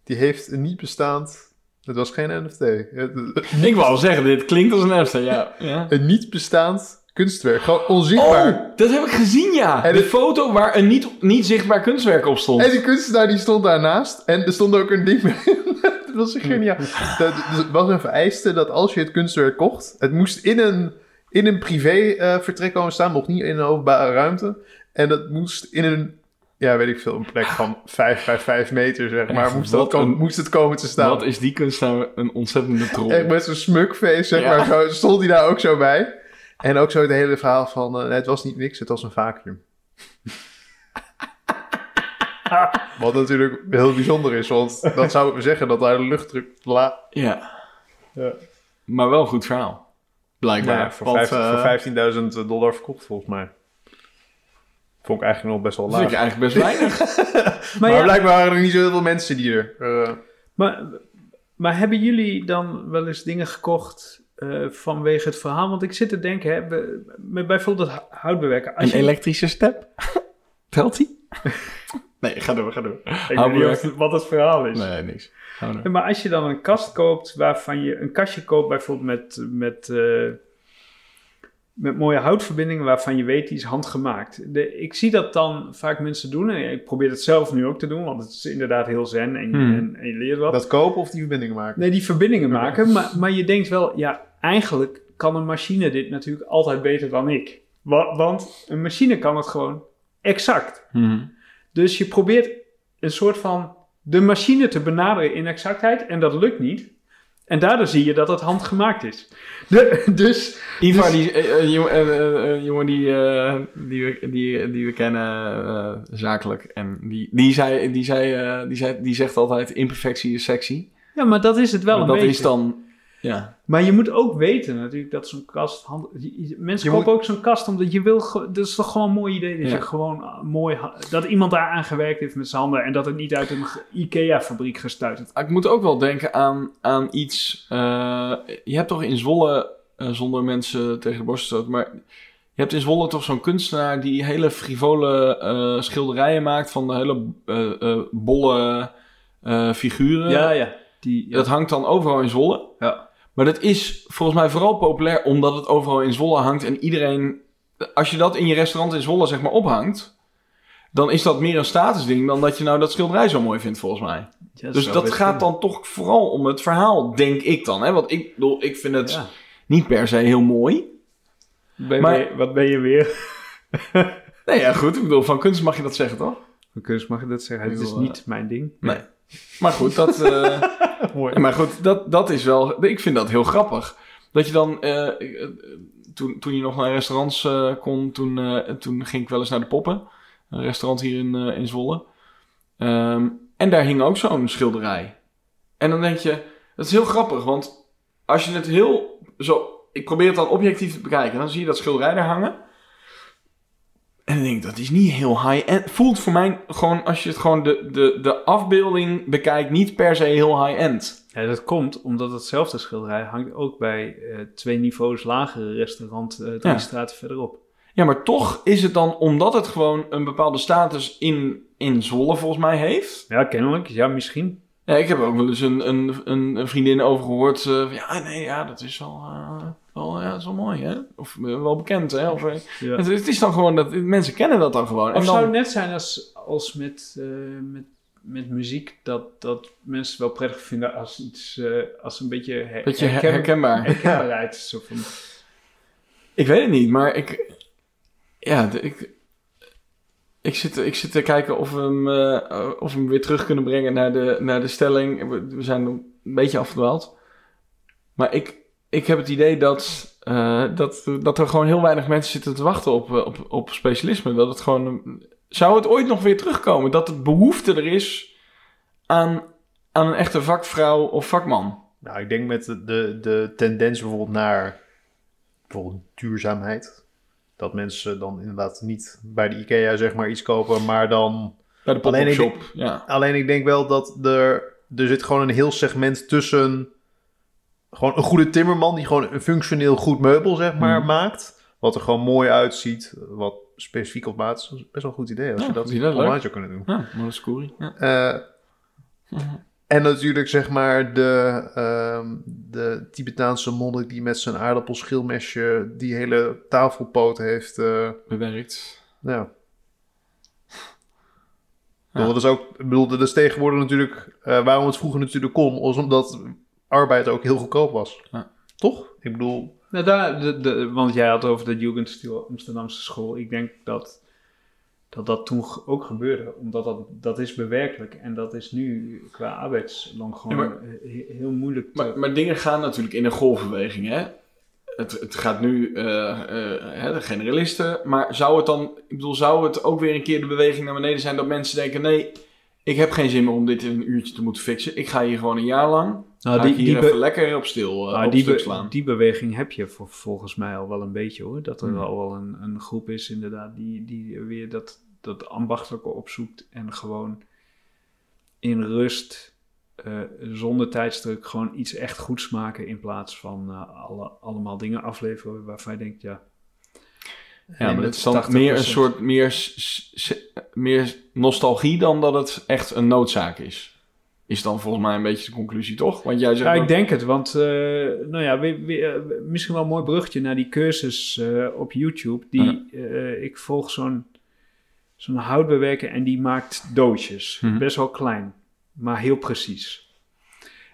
[SPEAKER 3] Die heeft een niet bestaand, het was geen NFT,
[SPEAKER 1] Ik wou al zeggen, dit klinkt als een NFT, ja. ja.
[SPEAKER 3] een niet bestaand kunstwerk. Gewoon onzichtbaar.
[SPEAKER 1] Oh, dat heb ik gezien, ja.
[SPEAKER 3] En
[SPEAKER 1] de
[SPEAKER 3] het-
[SPEAKER 1] foto waar een niet, niet zichtbaar kunstwerk op stond.
[SPEAKER 3] En die kunstenaar die stond daarnaast. En er stond ook een ding dat was geniaal. Dat, dus was een vereiste dat als je het kunstwerk kocht... Het moest in een, in een privé eh, vertrek komen staan. Mocht niet in een openbare ruimte. En dat moest in een... Ja, weet ik veel. Een plek van 5 bij 5 meter, zeg maar.
[SPEAKER 1] Echt,
[SPEAKER 3] Moest, dat komen,
[SPEAKER 1] een-
[SPEAKER 3] moest het komen te staan.
[SPEAKER 1] Wat is die kunstenaar een ontzettende troll.
[SPEAKER 3] Echt met zo'n smukface, zeg
[SPEAKER 1] Ja.
[SPEAKER 3] maar. Zo, stond hij daar ook zo bij. En ook zo het hele verhaal van... eh, het was niet niks, het was een vacuüm. Wat natuurlijk heel bijzonder is, want dat zou zeggen dat daar de luchtdruk la...
[SPEAKER 1] Ja.
[SPEAKER 3] Ja.
[SPEAKER 1] Maar wel een goed verhaal. Blijkbaar.
[SPEAKER 3] Ja, voor,
[SPEAKER 1] Want,
[SPEAKER 3] 15
[SPEAKER 1] eh,
[SPEAKER 3] voor 15.000 dollar verkocht volgens mij. Vond ik eigenlijk nog best wel
[SPEAKER 1] dat vind
[SPEAKER 3] laag.
[SPEAKER 1] ik eigenlijk best weinig.
[SPEAKER 3] Maar,
[SPEAKER 2] Maar, ja,
[SPEAKER 3] blijkbaar waren er niet zo heel veel mensen die er... eh,
[SPEAKER 2] maar, maar hebben jullie dan wel eens dingen gekocht eh, vanwege het verhaal? Want ik zit te denken, hè, met bijvoorbeeld het houtbewerken. Als
[SPEAKER 1] een
[SPEAKER 2] je,
[SPEAKER 1] elektrische step? Telt die? nee, ga door, ga door.
[SPEAKER 2] ik weet niet wat het verhaal is.
[SPEAKER 1] Nee, niks.
[SPEAKER 2] Maar als je dan een kast koopt waarvan je een kastje koopt, bijvoorbeeld met, met, eh, met mooie houtverbindingen waarvan je weet die is handgemaakt. De, ik zie dat dan vaak mensen doen en ik probeer het zelf nu ook te doen, want het is inderdaad heel zen en, je-
[SPEAKER 1] Hmm.
[SPEAKER 2] en, en je leert wat.
[SPEAKER 3] dat kopen of die verbindingen maken.
[SPEAKER 2] Nee, die verbindingen maken, maar, maar je denkt wel, ja, eigenlijk kan een machine dit natuurlijk altijd beter dan ik. Wa- Want een machine kan het gewoon exact.
[SPEAKER 1] Mhm.
[SPEAKER 2] Dus je probeert een soort van de machine te benaderen in exactheid en dat lukt niet. En daardoor zie je dat het handgemaakt is. De- dus
[SPEAKER 1] Ivar,
[SPEAKER 2] Dus-
[SPEAKER 1] die eh, eh, jongen, eh, jongen die, die, we, die, die we kennen zakelijk. En die, die, zei, die, zei, die, zei, die zegt altijd: imperfectie is sexy.
[SPEAKER 2] ja, maar dat is het wel
[SPEAKER 1] Maar
[SPEAKER 2] een
[SPEAKER 1] dat
[SPEAKER 2] beetje.
[SPEAKER 1] is dan. Ja.
[SPEAKER 2] Maar je moet ook weten natuurlijk dat zo'n kast... Mensen
[SPEAKER 3] Je
[SPEAKER 2] kopen ook zo'n kast omdat je wil... Dat is toch gewoon een mooi idee dat
[SPEAKER 1] Ja.
[SPEAKER 2] je gewoon uh, mooi... Dat iemand daar aan gewerkt heeft met zijn handen... en dat het niet uit een IKEA-fabriek gestuiterd
[SPEAKER 1] Ik moet ook wel denken aan, aan iets. eh, je hebt toch in Zwolle, eh, zonder mensen tegen de borst te stoten, maar je hebt in Zwolle toch zo'n kunstenaar die hele frivole eh, schilderijen maakt van de hele eh, eh, bolle eh, figuren.
[SPEAKER 2] Ja, ja. Die, ja.
[SPEAKER 1] Dat hangt dan overal in Zwolle.
[SPEAKER 2] Ja.
[SPEAKER 1] Maar dat is volgens mij vooral populair omdat het overal in Zwolle hangt en iedereen. Als je dat in je restaurant in Zwolle zeg maar ophangt, dan is dat meer een statusding dan dat je nou dat schilderij zo mooi vindt volgens mij.
[SPEAKER 2] Ja,
[SPEAKER 1] Dus dat gaat
[SPEAKER 2] kunnen.
[SPEAKER 1] dan toch vooral om het verhaal, denk ik dan. Hè? Want ik bedoel, ik vind het
[SPEAKER 2] Ja.
[SPEAKER 1] niet per se heel mooi.
[SPEAKER 2] Ben
[SPEAKER 1] Maar-
[SPEAKER 2] weer- wat ben je weer?
[SPEAKER 1] Nee, ja, goed. Ik bedoel, van kunst mag je dat zeggen, toch?
[SPEAKER 2] Van kunst mag je dat zeggen. Het is niet mijn ding.
[SPEAKER 1] Nee. Maar goed, dat, eh, Maar goed dat, dat is wel... Ik vind dat heel grappig. Dat je dan... eh, toen, toen je nog naar restaurants eh, kon, toen, eh, toen ging ik wel eens naar de Poppen. Een restaurant hier in, in Zwolle. Ehm, en daar hing ook zo'n schilderij. En dan denk je... Dat is heel grappig, want als je het heel... Zo, ik probeer het dan objectief te bekijken. Dan zie je dat schilderij daar hangen. En dan denk ik, dat is niet heel high-end. Voelt voor mij gewoon, als je het gewoon de, de, de afbeelding bekijkt, niet per se heel high-end.
[SPEAKER 2] Ja, dat komt omdat hetzelfde schilderij hangt ook bij eh, twee niveaus lagere restaurant eh, drie
[SPEAKER 1] Ja.
[SPEAKER 2] straten verderop.
[SPEAKER 1] Ja, maar toch is het dan, omdat het gewoon een bepaalde status in, in Zwolle volgens mij heeft.
[SPEAKER 2] Ja, kennelijk. Ja, misschien.
[SPEAKER 1] Ja, ik heb ook wel eens een, een, een, een vriendin over gehoord. eh, van, ja, nee, ja, dat is wel, eh, wel, ja, dat is wel mooi, hè? Of eh, wel bekend, hè? Of, eh,
[SPEAKER 2] Ja.
[SPEAKER 1] het, het is dan gewoon dat mensen kennen dat dan gewoon.
[SPEAKER 2] Of
[SPEAKER 1] En
[SPEAKER 2] zou het net zijn als, als met, eh, met, met muziek, dat, dat mensen het wel prettig vinden als iets, eh, als een beetje, her-
[SPEAKER 1] beetje her-
[SPEAKER 2] herken-
[SPEAKER 1] herkenbaar.
[SPEAKER 2] herkenbaarheid. Zo van,
[SPEAKER 1] Ik weet het niet, maar ik. Ja, ik. Ik zit, ik zit te kijken of we, hem, eh, of we hem weer terug kunnen brengen naar de, naar de stelling. We, zijn een beetje afgedwaald. Maar ik, ik heb het idee dat, eh, dat, dat er gewoon heel weinig mensen zitten te wachten op, eh, op, op specialisme. Dat het gewoon. Zou het ooit nog weer terugkomen? Dat het behoefte er is aan, aan een echte vakvrouw of vakman?
[SPEAKER 3] Nou, ik denk met de, de, de tendens bijvoorbeeld naar bijvoorbeeld duurzaamheid. Dat mensen dan inderdaad niet bij de IKEA zeg maar iets kopen, maar dan...
[SPEAKER 1] Bij de
[SPEAKER 3] Alleen ik.
[SPEAKER 1] Ja.
[SPEAKER 3] Alleen ik denk wel dat er... Er zit gewoon een heel segment tussen... Gewoon een goede timmerman die gewoon een functioneel goed meubel zeg maar
[SPEAKER 1] Mhm.
[SPEAKER 3] maakt. Wat er gewoon mooi uitziet. Wat specifiek op maat is. Best wel een goed idee als
[SPEAKER 1] Ja,
[SPEAKER 3] je dat online zou kunnen doen.
[SPEAKER 1] Ja, maar dat is cool. Ja.
[SPEAKER 3] Eh, En natuurlijk zeg maar de, ehm, de Tibetaanse monnik die met zijn aardappelschilmesje die hele tafelpoot heeft. eh,
[SPEAKER 1] Bewerkt.
[SPEAKER 3] ja.
[SPEAKER 1] Ja.
[SPEAKER 3] Dat is ook, ik bedoel, dat is tegenwoordig natuurlijk, eh, waarom het vroeger natuurlijk kon, was omdat arbeid ook heel goedkoop was.
[SPEAKER 1] Ja.
[SPEAKER 3] Toch? Ik bedoel,
[SPEAKER 2] Nou, daar, de, de, want jij had over de Jugendstil Amsterdamse school. Ik denk dat dat, dat toen ook gebeurde. Omdat dat, dat is bewerkelijk. En dat is nu qua arbeidslang gewoon
[SPEAKER 1] Ja, maar-
[SPEAKER 2] he- heel moeilijk te...
[SPEAKER 1] Maar, maar dingen gaan natuurlijk in een golfbeweging, hè? Het, het gaat nu, eh, eh, hè, de generalisten, maar zou het dan, ik bedoel, zou het ook weer een keer de beweging naar beneden zijn dat mensen denken, nee, ik heb geen zin meer om dit in een uurtje te moeten fixen. Ik ga hier gewoon een jaar lang,
[SPEAKER 2] Nou, die,
[SPEAKER 1] even lekker op stil,
[SPEAKER 2] nou,
[SPEAKER 1] op
[SPEAKER 2] die,
[SPEAKER 1] slaan.
[SPEAKER 2] die beweging heb je voor, volgens mij al wel een beetje hoor. Dat er
[SPEAKER 1] Hmm.
[SPEAKER 2] al wel een, een groep is inderdaad die, die weer dat, dat ambachtelijke opzoekt. En gewoon in rust, eh, zonder tijdsdruk, gewoon iets echt goeds maken. In plaats van eh, alle, allemaal dingen afleveren waarvan je denkt, ja...
[SPEAKER 1] ja, maar het is dan
[SPEAKER 2] 80%.
[SPEAKER 1] meer een soort, meer, meer nostalgie dan dat het echt een noodzaak is. Is dan volgens mij een beetje de conclusie, toch? Want jij zegt
[SPEAKER 2] Ja,
[SPEAKER 1] ook-
[SPEAKER 2] ik denk het, want eh, nou ja, weer, eh, misschien wel een mooi bruggetje naar die cursus eh, op YouTube. Die, ik volg zo'n zo'n houtbewerker en die maakt doosjes.
[SPEAKER 1] Mhm.
[SPEAKER 2] Best wel klein, maar heel precies.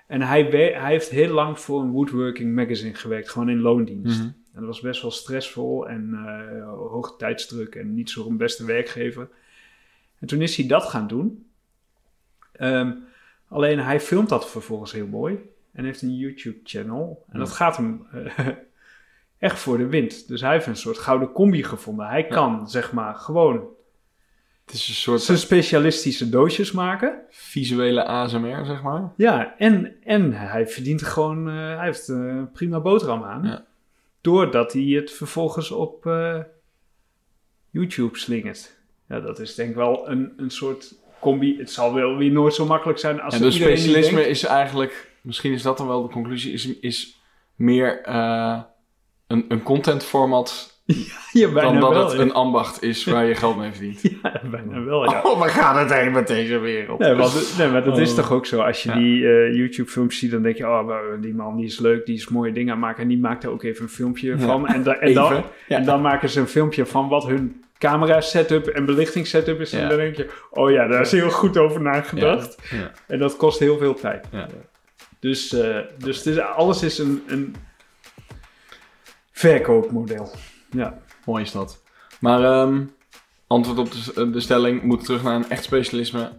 [SPEAKER 2] En hij, we- hij heeft heel lang voor een woodworking magazine gewerkt, gewoon in loondienst.
[SPEAKER 1] Mhm.
[SPEAKER 2] En dat was best wel stressvol en hoge tijdsdruk en niet zo'n beste werkgever. En toen is hij dat gaan doen. Ehm, alleen hij filmt dat vervolgens heel mooi en heeft een YouTube-channel. En dat gaat hem eh, echt voor de wind. Dus hij heeft een soort gouden combi gevonden. Hij kan, zeg maar, gewoon
[SPEAKER 1] Het is een soort
[SPEAKER 2] zijn specialistische doosjes maken.
[SPEAKER 1] visuele ASMR, zeg maar.
[SPEAKER 2] Ja, en, en hij verdient gewoon, eh, hij heeft een prima boterham aan.
[SPEAKER 1] Ja.
[SPEAKER 2] Doordat hij het vervolgens op eh, YouTube slingert. Ja, dat is denk ik wel een, een soort combi. Het zal wel weer nooit zo makkelijk zijn als
[SPEAKER 1] En dus specialisme
[SPEAKER 2] denkt-
[SPEAKER 1] is eigenlijk, misschien is dat dan wel de conclusie, is, is meer eh, een, een content format
[SPEAKER 2] Ja,
[SPEAKER 1] dan dat
[SPEAKER 2] wel.
[SPEAKER 1] het
[SPEAKER 2] ja.
[SPEAKER 1] een ambacht is waar je geld mee verdient.
[SPEAKER 2] Ja, bijna wel, ja.
[SPEAKER 1] Oh, waar gaat het heen met deze wereld?
[SPEAKER 2] Nee, want, nee, maar dat is
[SPEAKER 1] Oh.
[SPEAKER 2] toch ook zo. Als je
[SPEAKER 1] Ja.
[SPEAKER 2] die eh, YouTube-filmpjes ziet, dan denk je... Oh, die man die is leuk, die is mooie dingen aan het maken. En die maakt er ook even een filmpje van. En, da- en, dan, en dan maken ze een filmpje van wat hun camera-setup en belichtingssetup is.
[SPEAKER 1] Ja.
[SPEAKER 2] En dan denk je... Oh ja, daar is heel goed over nagedacht. En dat kost heel veel tijd.
[SPEAKER 1] Ja.
[SPEAKER 2] Dus, eh, dus het is, alles is een, een verkoopmodel. Ja.
[SPEAKER 1] Mooi is dat. Maar ehm, antwoord op de, de stelling, moet terug naar een echt specialisme.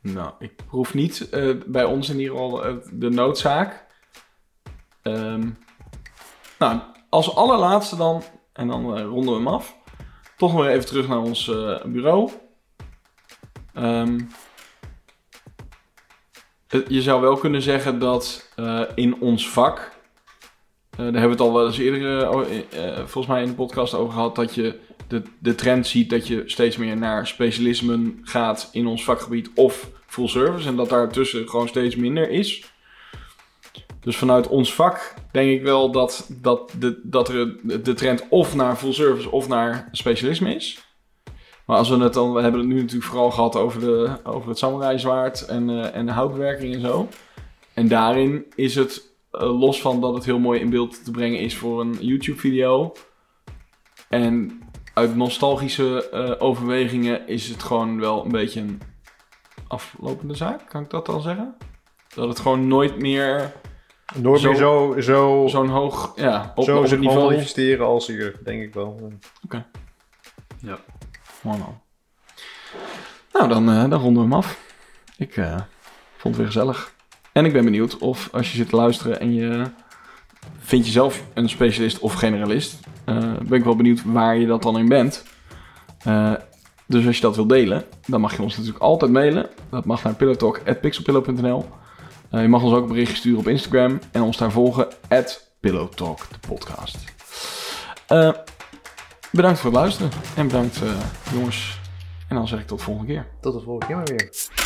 [SPEAKER 1] Nou, ik proef niet eh, bij ons in ieder geval eh, de noodzaak. Ehm, nou, als allerlaatste dan, en dan ronden we hem af, toch nog even terug naar ons eh, bureau. Ehm, eh, je zou wel kunnen zeggen dat eh, in ons vak, eh, daar hebben we het al wel eens eerder volgens mij in de podcast over gehad, dat je de, de trend ziet dat je steeds meer naar specialismen gaat in ons vakgebied of full service en dat daartussen gewoon steeds minder is. Dus vanuit ons vak denk ik wel dat, dat, de, dat er de trend of naar full service of naar specialisme is. Maar als we het dan, we hebben het nu natuurlijk vooral gehad over, de, over het samurai zwaard en, eh, en de houtbewerking en zo. En daarin is het, eh, los van dat het heel mooi in beeld te brengen is voor een YouTube video. En uit nostalgische eh, overwegingen is het gewoon wel een beetje een aflopende zaak, kan ik dat dan zeggen? Dat het gewoon nooit meer
[SPEAKER 3] Nooit
[SPEAKER 1] Zo-
[SPEAKER 3] meer zo, zo,
[SPEAKER 1] zo'n hoog, ja, op,
[SPEAKER 3] zo
[SPEAKER 1] op het niveau.
[SPEAKER 3] manifesteren als hier, denk ik wel.
[SPEAKER 1] Mooi man. Nou, dan, eh, dan ronden we hem af. Ik eh, vond het weer gezellig. En ik ben benieuwd of als je zit te luisteren en je vindt jezelf een specialist of generalist, eh, ben ik wel benieuwd waar je dat dan in bent. Eh, dus als je dat wil delen, dan mag je ons natuurlijk altijd mailen. Dat mag naar pillowtalk.pixelpillow.nl. Eh, je mag ons ook een berichtje sturen op Instagram en ons daar volgen, pillowtalk, de podcast. Eh, bedankt voor het luisteren en bedankt eh, jongens. En dan zeg ik tot de volgende keer.
[SPEAKER 3] Tot de volgende keer maar weer.